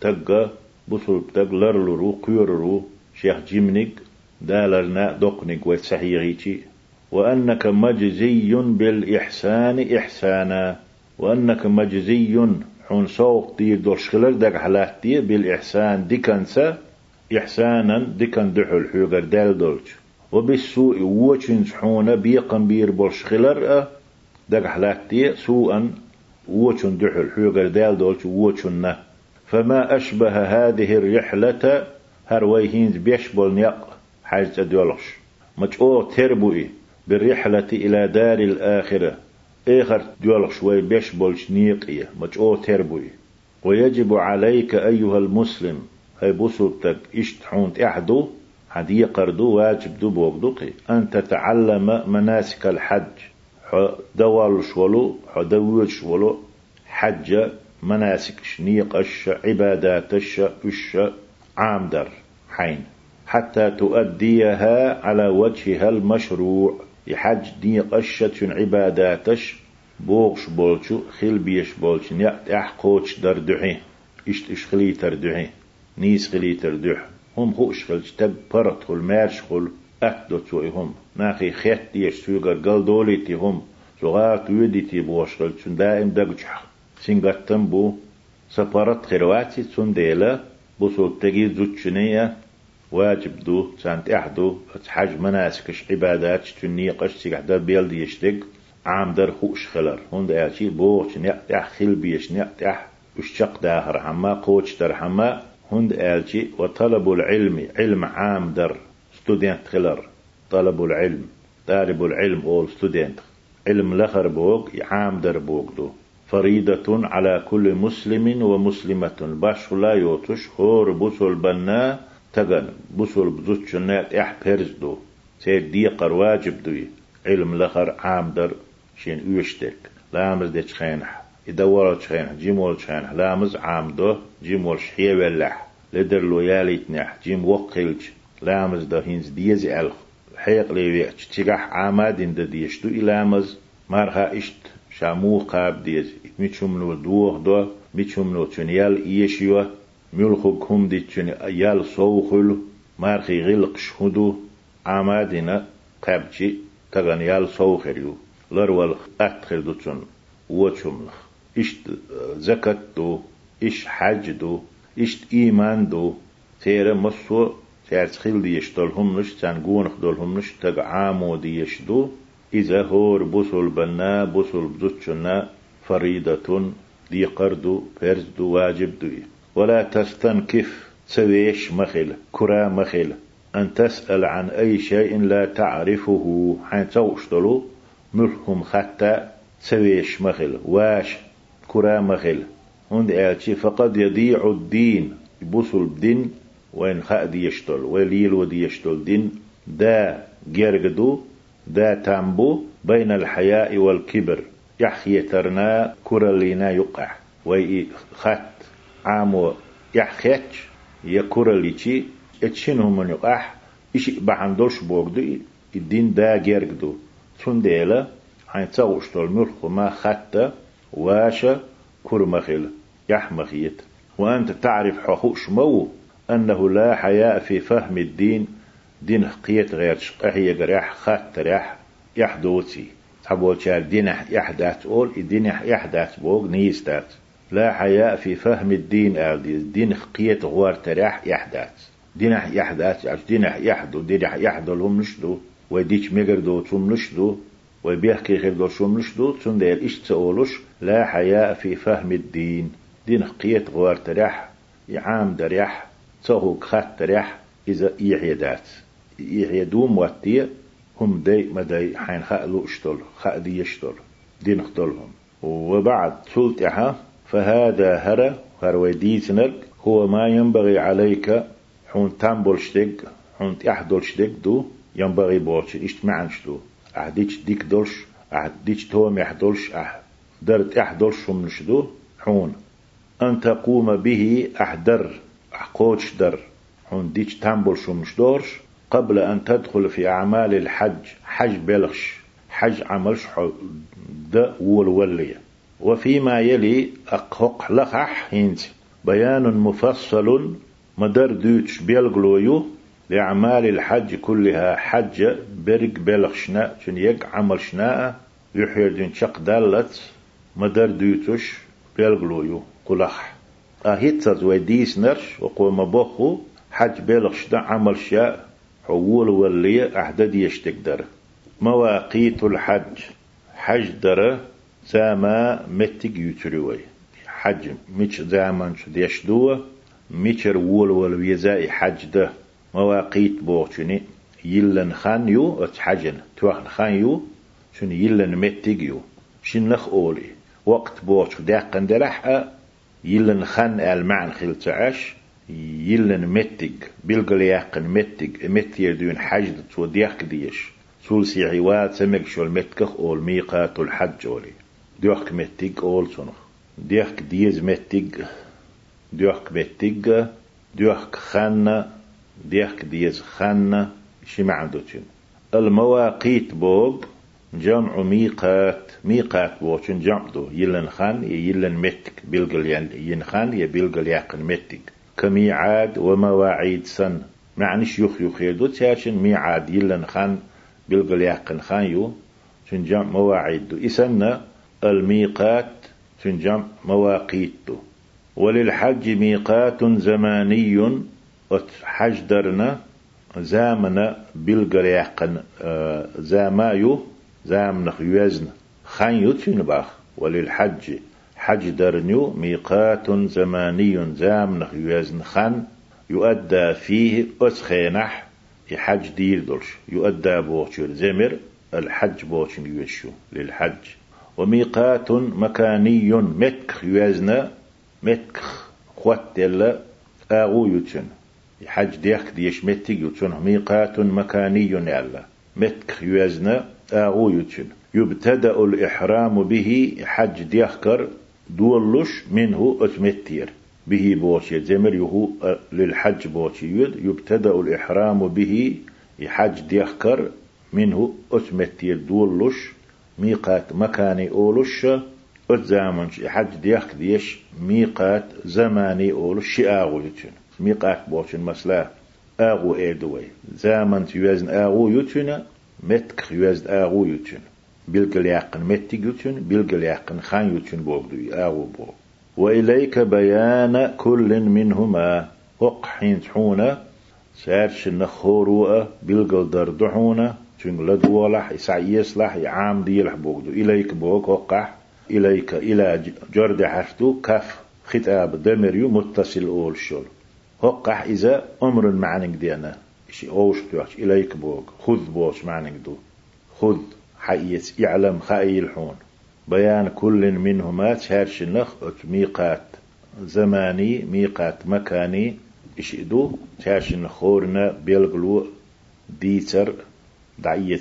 تقا بصل تق لرلرو قيررو شيخ جيمنيك دالرنا دوقنيك وتسحيغيتي وأنك مجزي بالإحسان إحسانا. وأنك مجزي حون سوق دير دوشخلر دق حلاتي بالإحسان ديكنسا إحسانا ديكن دحل حيوغر دال دولش. وبالسوء ووچن حونا بيقن بير بولشخلر دق حلاتي سوءا ووچن دحل حيوغر دال دولش ووچن فما أشبه هذه الرحلة هرويهينز بيشبول نيق حاجة دولش مجؤو تربوئي بالرحلة إلى دار الآخرة. إخر دول شوي بيش بولش نيقية. مجؤو تربوي ويجب عليك أيها المسلم. هاي بوسوتك اشتحون تحدو حدي قردو واجب دو بوغدوقي أن تتعلم مناسك الحج. دوال شولو. دوال شولو. حج مناسك شنيق الش. عبادات الش. الش عامدر حين. حتى تؤديها على وجهها المشروع. يحج دي قشة عباداتش بوغش بولشو خيل بيش بولش نيات اح قوش در دحي إشت اش خلي تردحي نيس خلي تردح هم خوش خلش تب برت خل مارش خل توي هم. ناخي خيت ديش سوغر قل دولي تي هم. سوغات ويدي تي بوش خلشن دائم دقجح سنغتن بو سفرت خرواتي تون ديلا بوسو تجي زوتشنية. واجب دو سانت احدو حج مناسكش عبادات تنيقش سيح در بيل يشتق عام در خوش خلر. هند اعشي بوش نيقتح خل بيش نيقتح اشتق داهر حما قوش در حما. هند اعشي وطلب العلم علم عام در ستودنت خلر. طلب العلم طالب العلم أول ستودنت علم لخر بوغ عام در بوغ دو. فريدة على كل مسلم ومسلمة. باش لا يوتش هور بوسل بنا. تغن بوسول بزوت شنات اح بيرز دو. سيد دي قر واجب دوي. علم لخر عام در شين اوشتك لامز دي تخينح يدور تخينح جيمول تخينح لامز عام دو. جيمول شحية ولح لدر لويالي تنح. جيم وقلج. لامز دو هينز ديز ألخ. حيق ليوي تيغح عامادين دا ديشتو. إلامز مارها إشت. شامو قاب ديز. ميتشومنو دوخ دو. ميتشومنو تنيال إيشيوه. ملخو كم دي تشني يال صوخل مارخي غلق شهدو عمادنا قبجي تغن يال صوخريو لرول أتخل دو تشن وچملخ إشت زكاة دو إش حج دو إشت إيمان دو تيرا مصو تير تخيل دي يشتلهم نش تان قونخ دولهم نش تق عامو دي يشدو إذا هور بوسل بنا بوسل بزوتشنا فريدة دي قردو فرزدو واجب دوي ولا تستنكف سويش مخل كرا مخل. أن تسأل عن أي شيء لا تعرفه حين توشتلو ملهم حتى سويش مخل. واش كرا مخل. هند آتي فقد يضيع الدين. يبوسل الدين وين خاد يشتل. وليل ودي يشتل دين. دا جرجدو دا تامبو بين الحياء والكبر. يحيي ترنا كرلينا يقع. وي خط. عامو يحخيتش يكور ليشي اتشينو من يقح إشي بحندوش بوغدو الدين دا جيرجدو تون ديلا حين تاوشتو الملخ ما خطة واشا كور مخيل يحمخيت. وأنت تعرف حقوش مو؟ أنه لا حياء في فهم الدين دين قيت غير شقهي جريح خات ريح يحدوتي. تحبول شار دين يحدث أول الدين يحدث بوغ نيستات. لا حياء في فهم الدين. أردي الدين خقية غوار تريح يحدث. دين يحدث عش دين يحدو دين يحدو لهم نشدو. وديش مقردو تم نشدو. وبيحكي غير دو شو نشدو. تم دير إيش تقولوش لا حياء في فهم الدين. دين خقية غوار تريح يعام دريح تهو خات تريح إذا إيحيدات إيحيدوم واتية هم دي ما دي حين خألو اشتل خأدي يشتل دين اختلهم وبعد سلطها فهذا هرى هروي ديتنك هو ما ينبغي عليك حون تامبولشتك حون تحدولشتك دو ينبغي بوش إشت معنشتو أحديش ديك دولش أحديش توم يحدولش أح درت أحدولش نشدو حون. أن تقوم به أحدر أحقوش در حون ديش تامبول شمش دورش قبل أن تدخل في أعمال الحج حج بلغش حج عملش د والولية وفيما يلي أقهق لخح هينت بيان مفصل مدر دوتش بيلغلويو لأعمال الحج كلها حج برق بلغشنا شن يق عمل شناء يحيى دين شق دالت مدر دوتش بيلغلويو قلخ. أهيتت وديس نرش وقوم بخو حج بلغش دا عمل شاء حول ولي أحدد يشتقدر مواقيت الحج حج در زاما متك يتروي. حج مش زامان شد يشدو ميشر وول ول ويزاي حج ده. مواقيت بوچني يلن خان يو اتحجن توخن خان يو شن يلن متك يو. شنخ أولي. وقت بوچ داقن درح يلن خان ألمعن خيل تعاش يلن متج بيلقل يقن متج متير دون حج تو ديش سول سيعيوات سمك شو المتكخ أول ميقات الحج أولي. ديوخ متج أول سنخ ديخ ديز متج ديوخ متج ديوخ خان ديخ ديز خان شي معدوتين المواقيت بوب جمع ميقات ميقات بوشن جمع دو يلن خان يلن متك بيلقل ين خان يبيلقل يقن متك كميعاد ومواعيد سن معنيش يخ يخ يدو تياشن ميعاد يلن خان بيلقل يقن خان يو تنجم مواعيد دو إسن الميقات تنجم مواقيت. وللحج ميقات زماني حج درنا زامنا بيلقل يقن آه، زامايو زامن يوزن خان يتين باخ؟ وللحج حج درنيو ميقات زماني زام يوزن خان يؤدى فيه أسخينح حج دير دولش. يؤدى بوشير زمر الحج بوشن يوشو للحج. وميقات مكاني متك يوزن متك خوات يلا آغو يتن حج ديك ديش متك يتن ميقات مكاني يلا متك يوزن آغو يتن يبتدأ الإحرام به حج ديخكر دولش منه أتمتير به بوشي زمر يهو للحج بوشي يبتدأ الإحرام به حج ديخكر منه أتمتير دولش ميقات مكاني أولش أتزامن حج ديخ ديش ميقات زماني أولش شئاغو يتن ميقات بوشن مسلا آغو إيدوي. زامن تيوزن آغو يتن متك يوزد آغو يتن بلقل يقن متك يتن بلقل يقن خان يتن بوغدو آغو بو. وإليك بيان كل منهما وق حين تحونا سارش نخوروا بلقل دردحونا تن لدولح يسعي يصلح يعام ديلح بوغدو. إليك بوغ وقح إليك إلى جرد حفتو كف خطاب دمريو متصل أول شول. وقح إذا أمر معنك دينا إشي أوش توش. إليك بوغ خذ بوش معنك دو. خذ حيث يعلم خائي الحون. بيان كل منهما تشارش النخ ميقات زماني ميقات مكاني. إشدو تشارش النخورنا بيلقلو ديتر دعية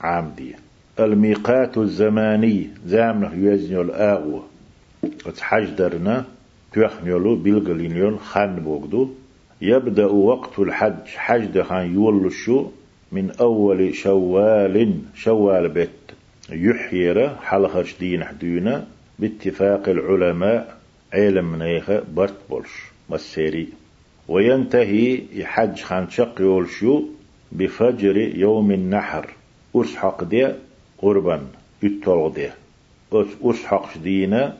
عامدية الميقات الزماني زامنه يوزنيو الآغو وتحجدرنا توخنيولو بيلقلينيون خان بوغدو يبدأ وقت الحج حج دخان يولشو من أول شوال شوال بيت. يحير حلقة دين حدونا باتفاق العلماء علم نيخة برت بولش مسيري. وينتهي حج خان شق يولشو بفجر يوم النحر. أسحق دي قربا. يتولغ دي. أسحق دينا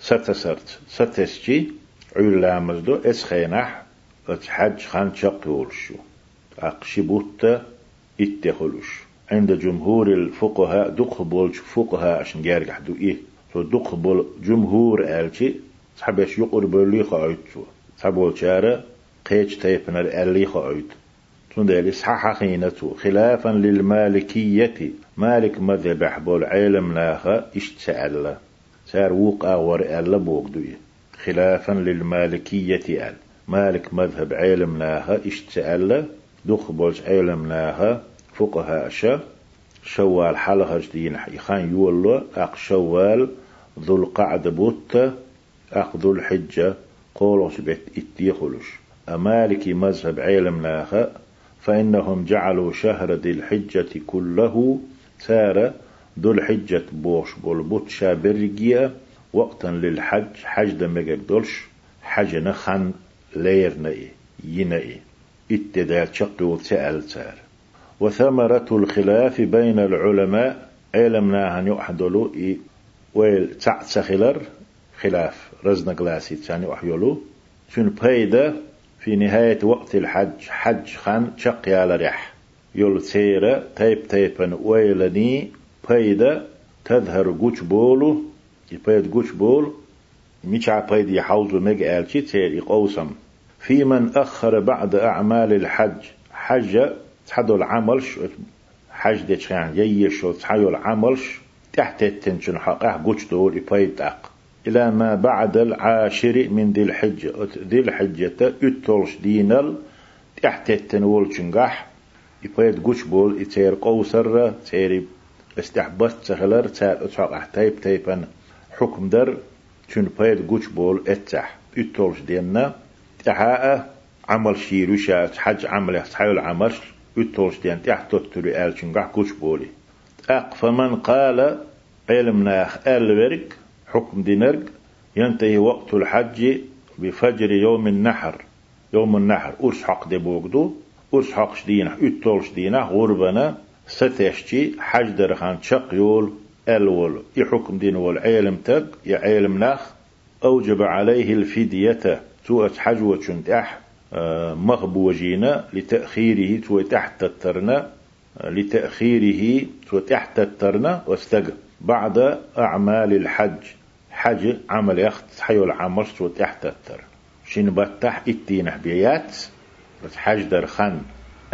ستسرت ستسجي علامز اسخينح حج خان شق شو أقشبوت اتخلوش عند جمهور الفقهاء دق بول فقهاء عشان جارح دو إيه. تو دق بول جمهور آلتي صحبش يقر بولي خايت شو صحبول شارة. قيج تيبنر آلي خايت إصحاح خينته خلافا للمالكية. مالك مذهب أحبول علم لاها اشتسأل سار وقع ورئال بوغدوية خلافا للمالكية أل. مالك مذهب علم لاها اشتسأل دخ بولش علم لاها فقهاء شا شوال حلقة جدين يخان يولو. أق شوال ذو القعد بوت. أق ذو الحجة قولوس بيت اتيخلش أمالكي مذهب علم لاها فإنهم جعلوا شهر ذي الحجة كله سار ذو الحجة بوش بولبوت شابرجيا وقتا للحج حج دمجك دولش حج نخن لير نئي ينئي اتدال شقل سأل سار. وثمرة الخلاف بين العلماء علمنا أن يحدلوا ويل تعتسخلر خلاف رزنا قلاسي تاني أحيولو شن بيدا في نهاية وقت الحج حج خان شق يا ريح. يول سيرة تيب تيبا ويلني بيدا تظهر قوش بولو. يبيد قوش بول. ميشع بيد يحوزو ميج آلشي تير يقوسم. في من أخر بعد أعمال الحج حج تحدو العملش حج دي تشان ييشو تحيو العملش تحت التنشن حقه قوش دول يبيد أق. إلى ما بعد العاشر من ذي الحجة. ذي الحجة اتولش دينال تحت التنول شنقح يبيد قوش بول يتير قوسر تير استحبت سهلر تير اتحق تيب تيبا حكم در شن بيد قوش بول اتح اتولش دينا تحاء عمل شيروشا حج عمل تحيل عمل اتولش دين تحت تتري آل شنقح قوش بولي. أق فمن قال علمنا ورق حكم دينرق ينتهي وقت الحج بفجر يوم النحر. يوم النحر. أرش حق دي بوغدو أرش حق شدينا اتولش دينا غربنا ستشتي حج درخان شق يول الول يحكم دين والعالم تق يعالم ناخ أوجب عليه الفدية سوء حج وشنت أح آه، مغبوجين لتأخيره سوء تحت الترنا لتأخيره سوء تحت الترنا واستقى بعد أعمال الحج. حج عمل يخت حيو العمل سو تحتتر شين بتح إتين بيات بس حج در خان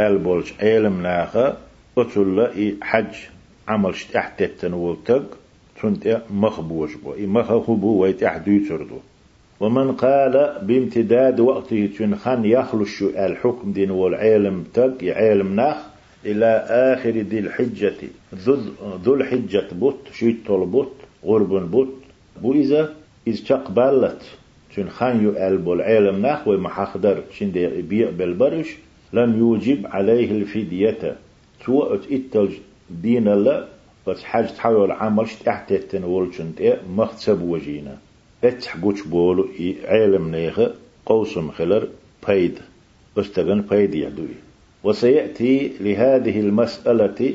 البولج علم ناخا اتول حج عمل تحتتن ولتق تنت مخبوش بو مخبو ويتح دوتردو ومن قال بامتداد وقته تنخن يخلش الحكم دين والعلم تق علم ناخ إلى آخر ذي الحجة ذو الحجة بوت شيت بوت غرب بوت بو إذا إذ تقبلت شن خان يؤلب العلم نحو محخدر شن دي بيع بالبرش لم يوجب عليه الفدية سوء اتل دين الله بس حاج تحاول عمل تحت التنول شن دي مختسب وجينا اتح قوش بولو علم نيخ قوسم خلر بيد استغن بيد يدوي وسيأتي لهذه المسألة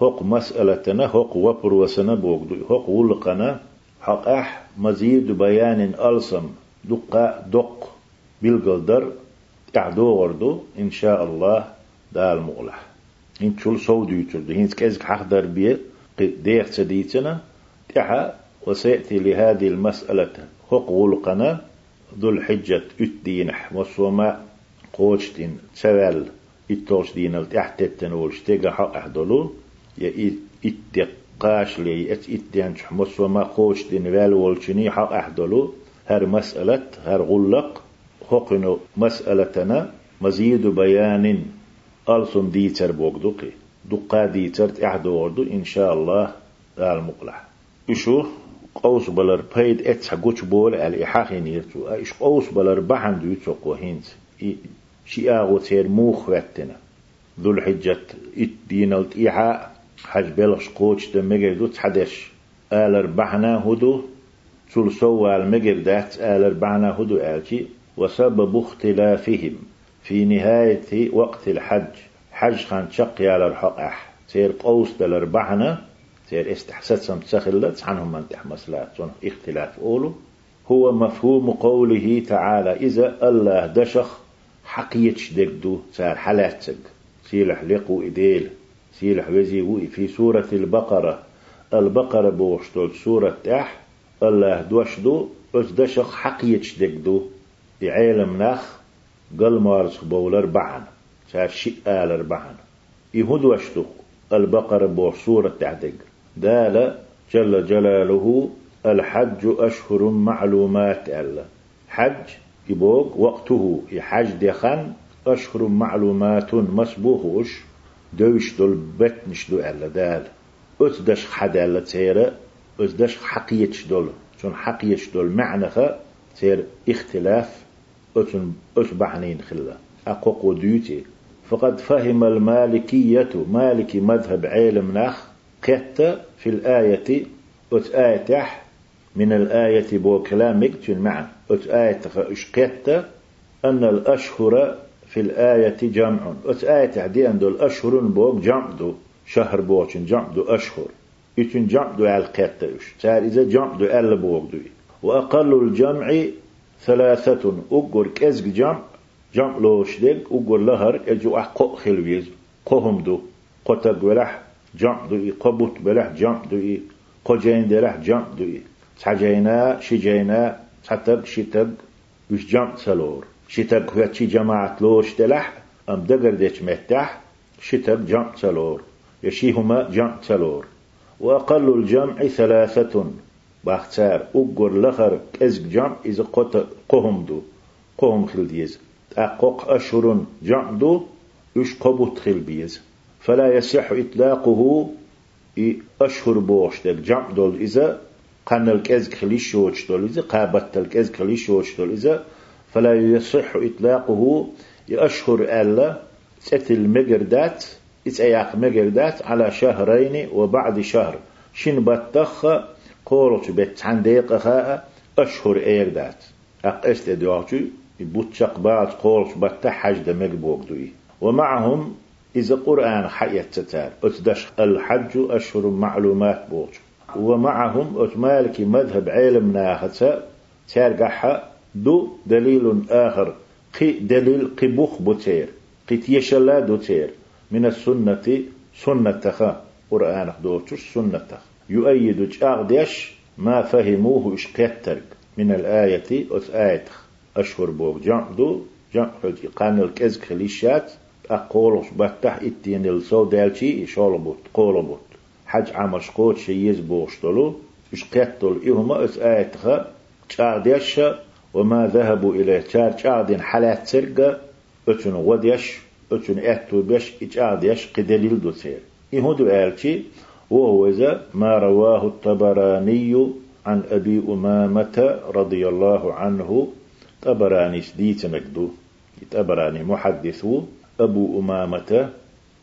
هق مسألتنا هق وبر وسنا بوغدو هق ولقنا حقح مزيد بيان ألسم دقة دق بالقدر تعدو وردو إن شاء الله دال مغلح. إن شول سود يترد هين كيزك حقدر بيه ديخ سديتنا تحا وسيأتي لهذه المسألة. حق ولقنا ذو الحجة اتدينح وصوما قوشتين سوال اتوش دينال تحت التنولش تيغا حق أحدولو يا اتق قاش لي إت اتيان حمص وما خوش دين وال والشني حق أحدلو. هر مسألة هر غلق حقنو مسألتنا مزيد بيان ألسن ديتر بوغدوكي دقا ديتر احدو إن شاء الله المقلح إشو؟ قوس بلر بيد اتس حقوش بول على إحاقين يرتو إش قوس بلر بحن دو يتسوقو هينت شي آغو تير موخ واتنا. ذو الحجة اتدين التإيحاء حج بلغش قوش ده مجر دو تحدش. آلر بحنا هدو. تول سوال مجر دات آلر بحنا هدو آلتي وسبب اختلافهم. في نهاية وقت الحج. حج خان شق يا الحق أح. تير قوس دلر بحنا تير استحسات سم تسخلت. عنهم من تحمسلات. اختلاف أولو. هو مفهوم قوله تعالى. إذا الله دشخ حقيتش دقدو سار حلاتك. سيلح لقو إديل. سيلح وزي في سورة البقرة. البقرة بوشتول سورة تح الله دوشدو أزدشق حقيتش دقدو بعالم نخ قل مارس بولر بعن سار شيء آل أربعان. يهود واشتق البقرة بور سورة تعدق دال جل جلاله الحج أشهر معلومات ألا حج يبوغ وقته. يحج دخن أشهر معلومات مسبوخوش دوش دول بتنش دو ألا دال. أتدش حد ألا تيرا أتدش حقيتش دول. شون حقيتش دول معنى تير اختلاف أتن أتبعنين خلا. أقوق ديوتي. فقد فهم المالكية مالكي مذهب علم نخ قت في الآية أتآيتح من الآية بو كلامك تن معا أتآيتح قت أن الأشهر في الآية جمع. أتآيتح دي أن الأشهر بوك جمع دو. شهر بوچن جمع دو أشهر. يتن جمع دو على قتش تار إذا جمع دو أل بوك دو وأقل الجمع ثلاثة. أقر كزق جمع. جمع لوش ديك أقول لهر أجو أحقق خلويز قهم دو. قتق ولح جمع دو إي قبوت بلح جمع دو إي قجين دلح جمع دو إي تحجينا شجينا تحتق شتق. وش جمع سلور. شتق هو تشي جماعة لوش دلح أم دقر ديش مهتح شتق جمع سلور يشيهما جمع سلور وأقل الجمع ثلاثة باختار أقر لخر كزق جمع إذا قهم دو. قهم خلديز أقوق أشهر جعدو يش قبوت خل بيز فلا يصح إطلاقه أشهر بوش دل جعدو إذا قن الكز خليش شوش دول إذا قابت الكز خليش شوش دول إذا فلا يصح إطلاقه أشهر ألا ست المجردات إتأياق مجردات على شهرين وبعد شهر. شن بطخ قولت بيت دقيقة أشهر إيردات. أقست دعوتي بوتشق بعض قولش بتا حج دمك بوغدوي ومعهم إذا قرآن حية تتال أتدش الحج أشهر معلومات بوغ ومعهم أتمالك مذهب علم ناختا تارقح دو دليل آخر. قي دليل قبوخ بوتير قي تيشلا دوتير من السنة سنة تخا قرآن دوتش سنة تخ يؤيد جاغدش ما فهموه إشكترك من الآية أت آيتخ أشهر بوغ دو. جمع حج قان الكز خليشات أقولش بتح إتين الصو دالشي إشال بوت قول بوت حج عمش قوت شيز بوشتلو إش قتل إهما أس آيتها تشارديش وما ذهبوا إلى تشار تشاردين حالات سرقة أتن وديش أتن أتو بيش إتشارديش قدليل دو سير. إهدو آلتي وهو إذا ما رواه الطبراني عن أبي أمامة رضي الله عنه. طبراني سديت مكدو طبراني محدثو أبو أمامة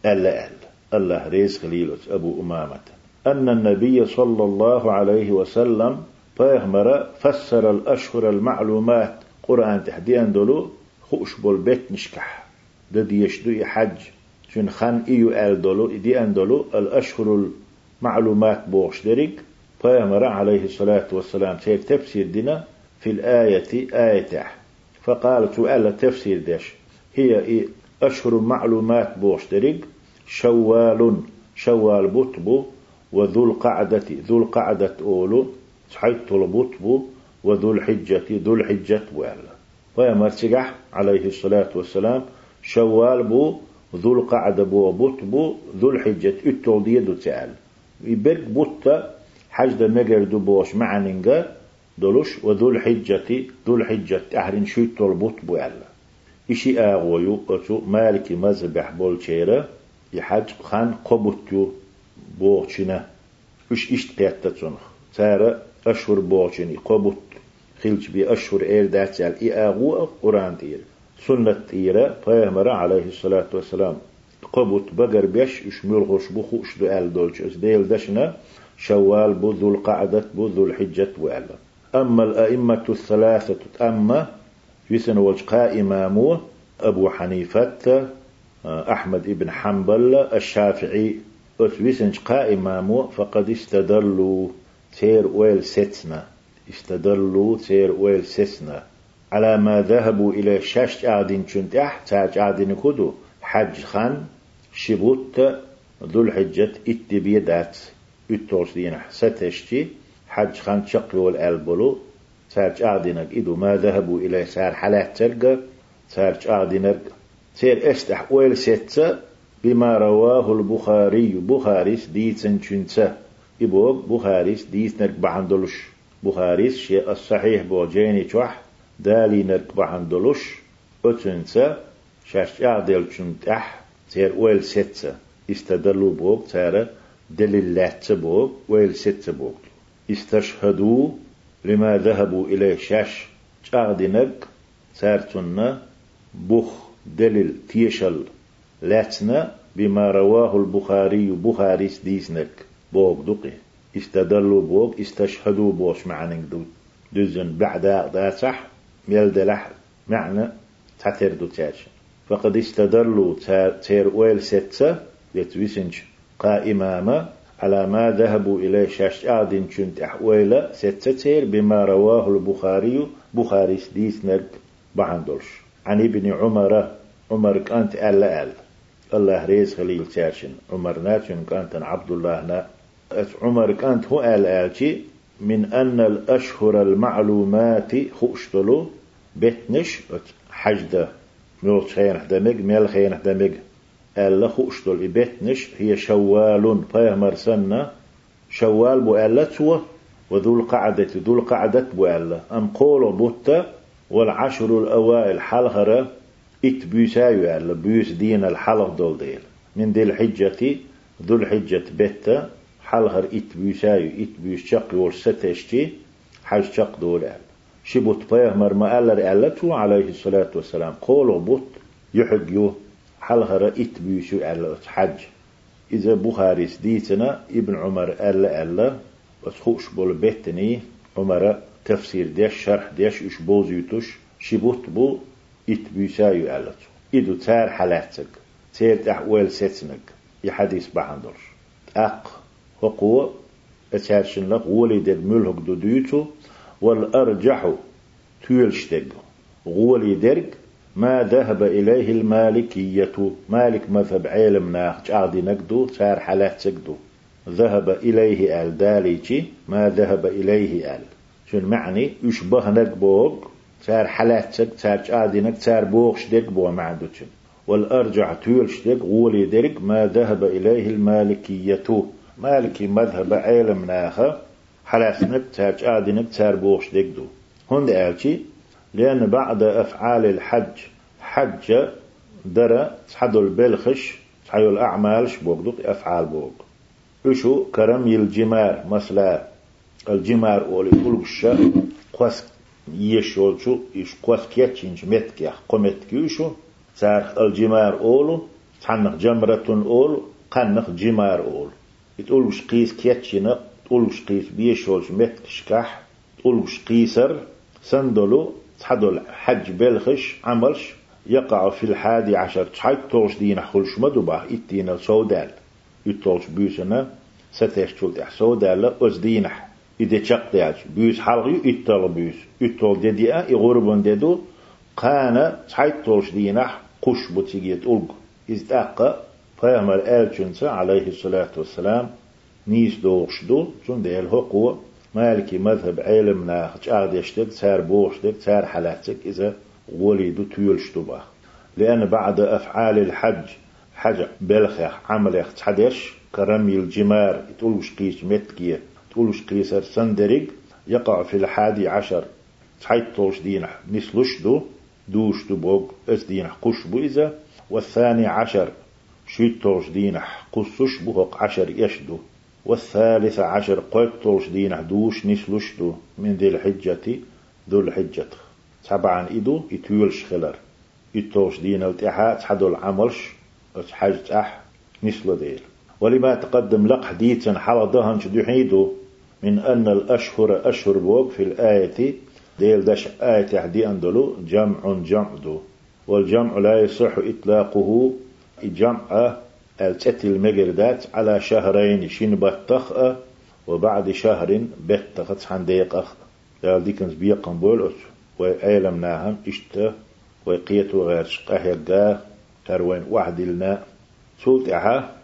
ألا أل. الله ريز خليلت أبو أمامة. أن النبي صلى الله عليه وسلم فيهمر فسر الأشهر المعلومات قرآن تحديان دولو خوش بول بيت نشكح ددي يشدو حج. شن خان إيو آل دولو إدي أن دولو الأشهر المعلومات بوش دريك. فيهمر عليه الصلاة والسلام سير تفسير دينا في الآية آية. فقال سؤال تفسير دش هي أشهر معلومات بوشترق شوال شوال بطبو. وذو القعدة ذو القعدة أولو. حيث البطبو وذو الحجة ذو الحجة وعلا ويا عليه الصلاة والسلام شوال بو ذو القعدة بو بطبو ذو الحجة اتول دو تعال يبرك بطة حجد مجر بوش معننجا دولش وذو الحجة ذو الحجة أهرين شو تربط بوالا إشي آغويو أتو مالكي مذبح بول شيرا يحج خان قبطيو بوغشنا إش إشت قيادة تنخ أشهر بوغشني قبط خلج بي أشهر إير داتيال إي آغو قرآن تير. سنة تيرا فيهمر عليه الصلاة والسلام. قبط بقر بيش إش ملغش بخو إش دو آل دولش. إس ديل دشنا شوال بو ذو القعدة بو ذو الحجة وعلا أما الأئمة الثلاثة أما يسن وجقاء إمامه أبو حنيفة أحمد بن حنبل الشافعي. أتويسن إمامه فقد استدلوا. تير ويل ستنا استدلوا تير ويل ستنا على ما ذهبوا إلى شاش عادين كنت تاج عادين كدو. حج خان شبوت ذو الحجة اتبيدات دينا ستشتي. حج خان شقي البلو سارج أعدينك إدو ما ذهبوا إلى سار حالات ترقى سارج أعدينك تير استح ويل ستة بما رواه البخاري بخاريس ديتن شنسة إبوغ بخاريس ديت نرك بعندلش بخاريس شيء الصحيح بوجيني توح دالي نرك بعندلش أتنسة شاش أعدل شنتح تير ويل ستة استدلوا بوغ. تير دليل لات بوغ. ويل ستة بوغ. استشهدوا لما ذهبوا إليه شاش. أعدنك سارتنا بخ دليل تيشل لاتنا بما رواه البخاري بخاري ديسنك بوغ دقي استدلوا بوغ استشهدوا بوش معنى دو دزن بعد دا صح ميل دلح معنى تاتر دو تاش فقد استدلوا تير ويل ستة يتويسنش قائماما على ما ذهبوا إليه شاش آدين شنت أحويلة ستة تير بما رواه البخاري بخاري ديسنك بعندلش عن ابن عمر عمر كانت ألا ألا الله ريز خليل تاشن عمر ناتشن كانت عبد الله نا عمر كانت هو آل آلتي من أن الأشهر المعلومات خوشتلو بتنش حجدة ميل خين دمج ميل خين دمج ألا خوشتل بتنش هي شوال فيهمر سنة شوال بو ألا توا وذو القعدة ذو القعدة ألا أم قول بوتا والعشر الأوائل حلهرة إت بيسايو ألا بيس دين الحلق دول ديل. من دي الحجة ذو الحجة بيتا حلهر إت بيسايو إت بيس شق ورستشتي حج شق دول ألا شبوت بيهمر ما ألا ألتو عليه الصلاة والسلام. قولوا بوت يحق حلهر إت بيسو ألا حج. إذا بخاري ديتنا ابن عمر ألا ألا خوش بول بيتني عمر تفسير ديش شرح ديش إش بوزيوتوش شبوت بو إت بيسايو ألت إدو تار حالاتك تير تحويل ستنك. يحديث بحندرش. أق. هقوة أتارشن لك ولد دو ديوتو والأرجح تيلشتق غولي درق ما ذهب إليه المالكية مالك مذهب علم ناخ عادي نقدو تار حالاتك دو ذهب إليه آل داليتي ما ذهب إليه آل. شو معني؟ يشبه نقبوغ تار حالات تك تار عادينك تار بوغش ديك بو معدوتشن. والأرجع تولش ديك غولي ديك ما ذهب إليه المالكية. مالكي مذهب علم ناخا حلاسنك تار عادينك تار بوغش ديك دو هند آلتي لأن بعد أفعال الحج حج درى تحدو البلخش تحيو الأعمال شبوغ أفعال بوغ وشو كرمي الجمار مثلا الجمار أولي كل قوس يشولشو إيش قوس كيتشنج متكيا. قمت كيوشو سارخ الجمار أولو تحنخ جمرة أولو قنخ جمار أولو. تقولوش قيس كيتشنا تقولوش قيس بيشولش متكشكح تقولوش قيسر سندلو تحدل حج بلخش عملش يقع في الحادي عشر تحيط توش دين خلش مدوبا اتين السودال يتوش بيسنا ستشتول سودال أزدينح إذا شق دياج بيوس حلقي إتال بيوس إتال ديديا إغربون ديدو قانا تحيط توش دينح قش بتيجيت ألق إذ فيامر آلچنسا عليه الصلاة والسلام نيس دوغش دو چون ديال هقوة مالكي مذهب علم ناخج أغد يشتك تار بوشتك تار حلاتك إذا وليدو تيولش با. لأن بعد أفعال الحج حج بلخ عمل تحدش كرمي الجمار تقولوش قيش متكية تقولش قيسر سندرق يقع في الحادي عشر تحيط طوش دينح مثلش دو دوش دو بوغ أس دينح قش بو إذا. والثاني عشر شيت طوش دينح قصش بوغ عشر يشدو والثالث عشر قوت طوش دينح دوش نسلش دو من ذي الحجة ذو الحجة. طبعا إدو يتويلش خلر يتوش دين التحا تحدو العملش حج تح نسلو ديل ولما تقدم لق حديثا حال دهن شدو من أن الأشهر أشهر بوق في الآية ديل دش آية حدي أندلو جمع جمع دو. والجمع لا يصح إطلاقه جمع التت المجردات على شهرين شين بطخ وبعد شهر بطخت عن ديق قال ديكنز بيقن بول وعلم ناهم إشت وقيت غير شقه تروين واحد لنا سوتها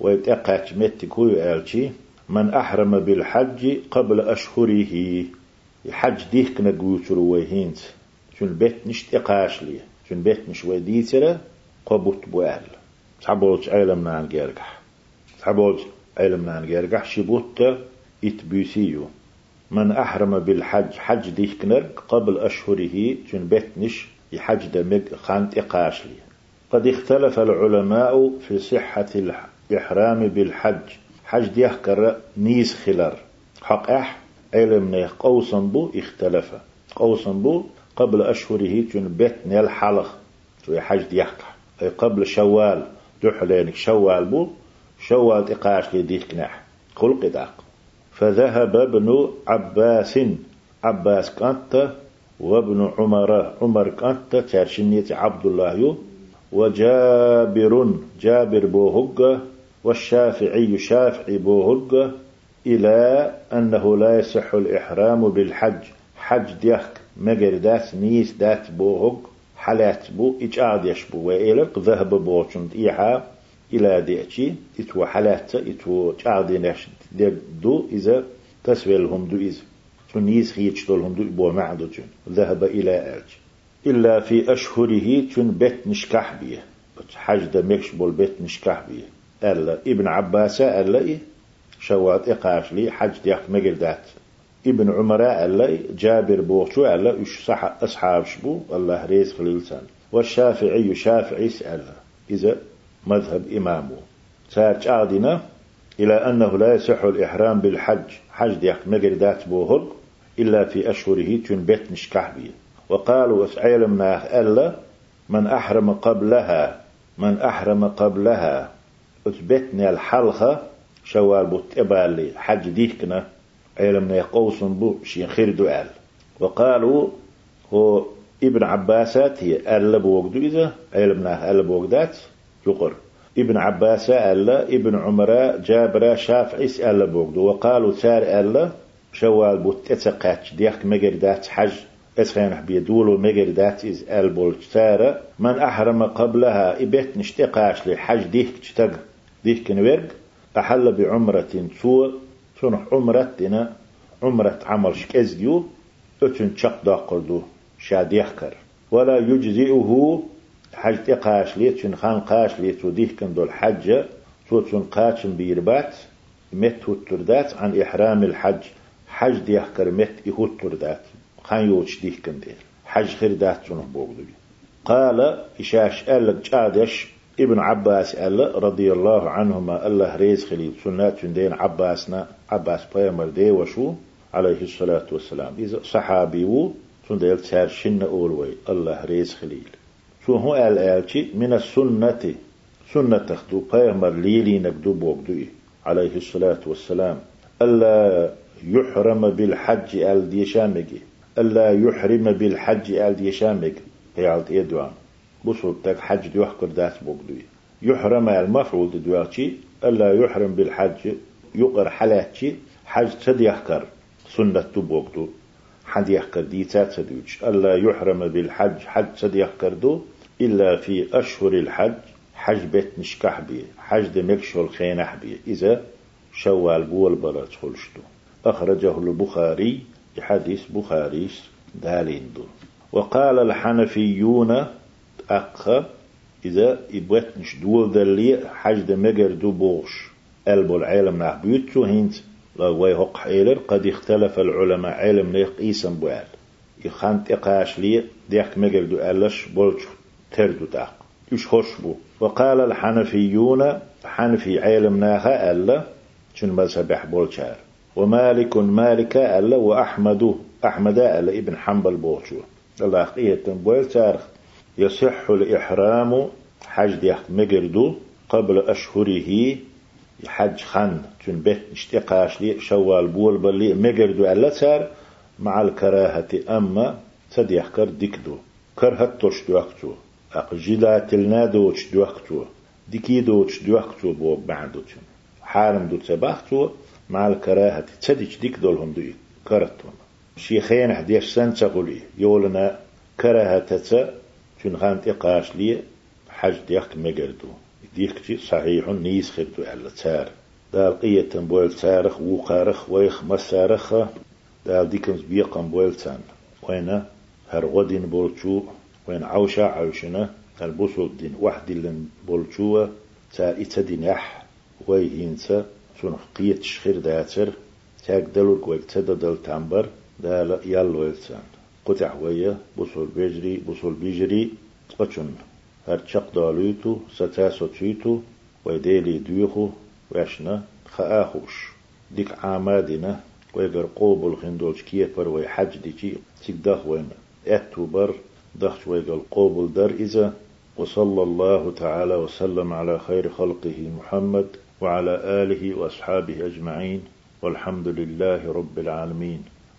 ويتقاش متكو يالشي من أحرم بالحج قبل أشهره. الحج ديك نقوتر ويهينت شن بيت نشت إقاش لي شن بيت مش وديترة قبوت بوال. صحبوت علم نان جيرجح. صحبوت علم نان جيرجح شبوت إتبوسيو من أحرم بالحج حج ديكنر قبل أشهره جن بتنش يحج دمج خانت إقاشلي. قد اختلف العلماء في صحة الإحرام بالحج. حج ديحكر نيس خلر. حق أح علم قوسا بو اختلف. قوسا بو قبل أشهره جن بتن الحلق تو حج ديحكر أي قبل شوال. دحلينك شوال بو شوال إقاش لديك نح خلق داق. فذهب ابن عباس عباس كانت وابن عمر عمر كانت ترشنية عبد الله وجابر جابر بوهج والشافعي شافعي بوهج إلى أنه لا يصح الإحرام بالحج. حج ديخك مجر دات نيس دات بوهج حالات بو إجعاد يشبو وإلق ذهب بوشند إيحا إلى ديتشي إتو حالات إتو تعاد نش دو إذا تسويلهم دو إذا تنيس خيتش دولهم دو إبو معدو ذهب إلى أرج إلا في أشهره تن بيت نشكح بيه حج دا مكش بول بيت نشكح بيه. ألا إبن عباس ألا إيه؟ شوات إقاش لي حج ديك مقردات. ابن عمر ألا جابر بوغشو ألا إش صح أصحاب شبو الله ريز خليلسان والشافعي شافعي ألا إذا مذهب إمامه سار عادنا إلى أنه لا يصح الإحرام بالحج حج ديك مقردات بوهل إلا في أشهره تن بيت نشكح بيه وقالوا ما ألا من أحرم قبلها من أحرم قبلها أثبتنا الحلقة شوال بوت إبالي حج ديكنا علمنا يقوس بو شين خير دعال. وقالوا هو ابن عباسات هي ألا بوقدو إذا علمنا ألا بوقدات يقر. ابن عباس ألا ابن عمر جابر شافعي ألا بوقدو وقالوا سار ألا شوال بوت إتسقاتش ديك مجردات حج أسخين بيدولو مجر دات إز البول تارا من أحرم قبلها إبت نشتقاش لحج ديك تشتق ديك نورق أحل بعمرة سوء تنح عمرتنا عمرة عمل شكزديو أتن تشق داقردو شاد يحكر ولا يجزئه حج تقاش لي تن خان قاش لي تو ديك دول حج تو تن قاچن بيربات مت وتردات عن إحرام الحج. حج ديحكر مت إهوتردات خان يوش ديه كندير حج خير دات جنه بوغدو قال إشاش ألق جادش ابن عباس ألا رضي الله عنهما الله ريز خليل سنات دين عباسنا عباس بيامر دي وشو عليه الصلاة والسلام إذا صحابي و سنديل تسار شن أولوي الله ريز خليل سو هو آل آلتي من السنة سنة تخدو بيامر ليلي نقدو بوغدو عليه الصلاة والسلام ألا يحرم بالحج آل ديشامجي ألا يحرم بالحج آل ديشامك يعلت يدوان بصوت تك حج دي وحكر داس بوغدوي يحرم المفعول دواكي ألا يحرم بالحج يقر حلاتي حج تد يحكر سنة بوغدو حد يحكر دي تات ألا يحرم بالحج حج تد يحكر دو إلا في أشهر الحج حج بيت نشكح بي حج دمكشو الخينح بي. إذا شوال بول بلا تخلشتو أخرجه البخاري حديث بخاري دالين دول وقال الحنفيون أقا إذا إبوت نش دول دلي حج مجر دو بوش ألبو العالم نح بيوتشو هنت لغوي هق حيلر قد اختلف العلماء علم نيق إيسان بوال يخانت إقاش لي ديك مجر دو ألش بولش تردو تاق يش خوش بو وقال الحنفيون حنفي علم ناها ألا شن مذهب بولشار ومالك مالك ألا وأحمد أحمد ألا ابن حنبل بوشو الله قية تنبويل تارخ يصح الإحرام حج ديخ مجردو قبل أشهره حج خان. تنبه اشتقاش لي شوال بول بلي مجردو ألا تار مع الكراهة. أما تديح كر ديكدو. كرهت توش دوكتو أق جلات النادوش دوكتو ديكي دوش دوكتو بو بعدو حارم دو تباختو مع الكراهة تسدج ديك دولهم دوي. كرتون شيخين حديش سن تقولي يولنا كراهة تتا خان تقاش لي حج ديك مجردو ديك صحيح نيس خدو على تار دال قية بويل تارخ وقارخ ويخ مسارخ دال ديكمز بيقم بويل تان وين هرغدين بولتشو وين عوشا عوشنا البوسو دين واحد اللي بولشوة تا إتدين يح ويهينسا سنخ قيت شخير داتر تاك دلور كويك تدا دل تامبر دالا يالو السان قطع ويا بوصل بيجري بوصل بيجري تقشن هر تشق دالوتو ستاسو تيتو ويديلي ديوخو واشنا خآخوش ديك عامادنا ويقر قوبل خندولش كيفر ويحج ديكي تيك دخ وين. اتوبر دخش ويقر قوبل در إذا وصلى الله تعالى وسلم على خير خلقه محمد وعلى آله وأصحابه أجمعين والحمد لله رب العالمين.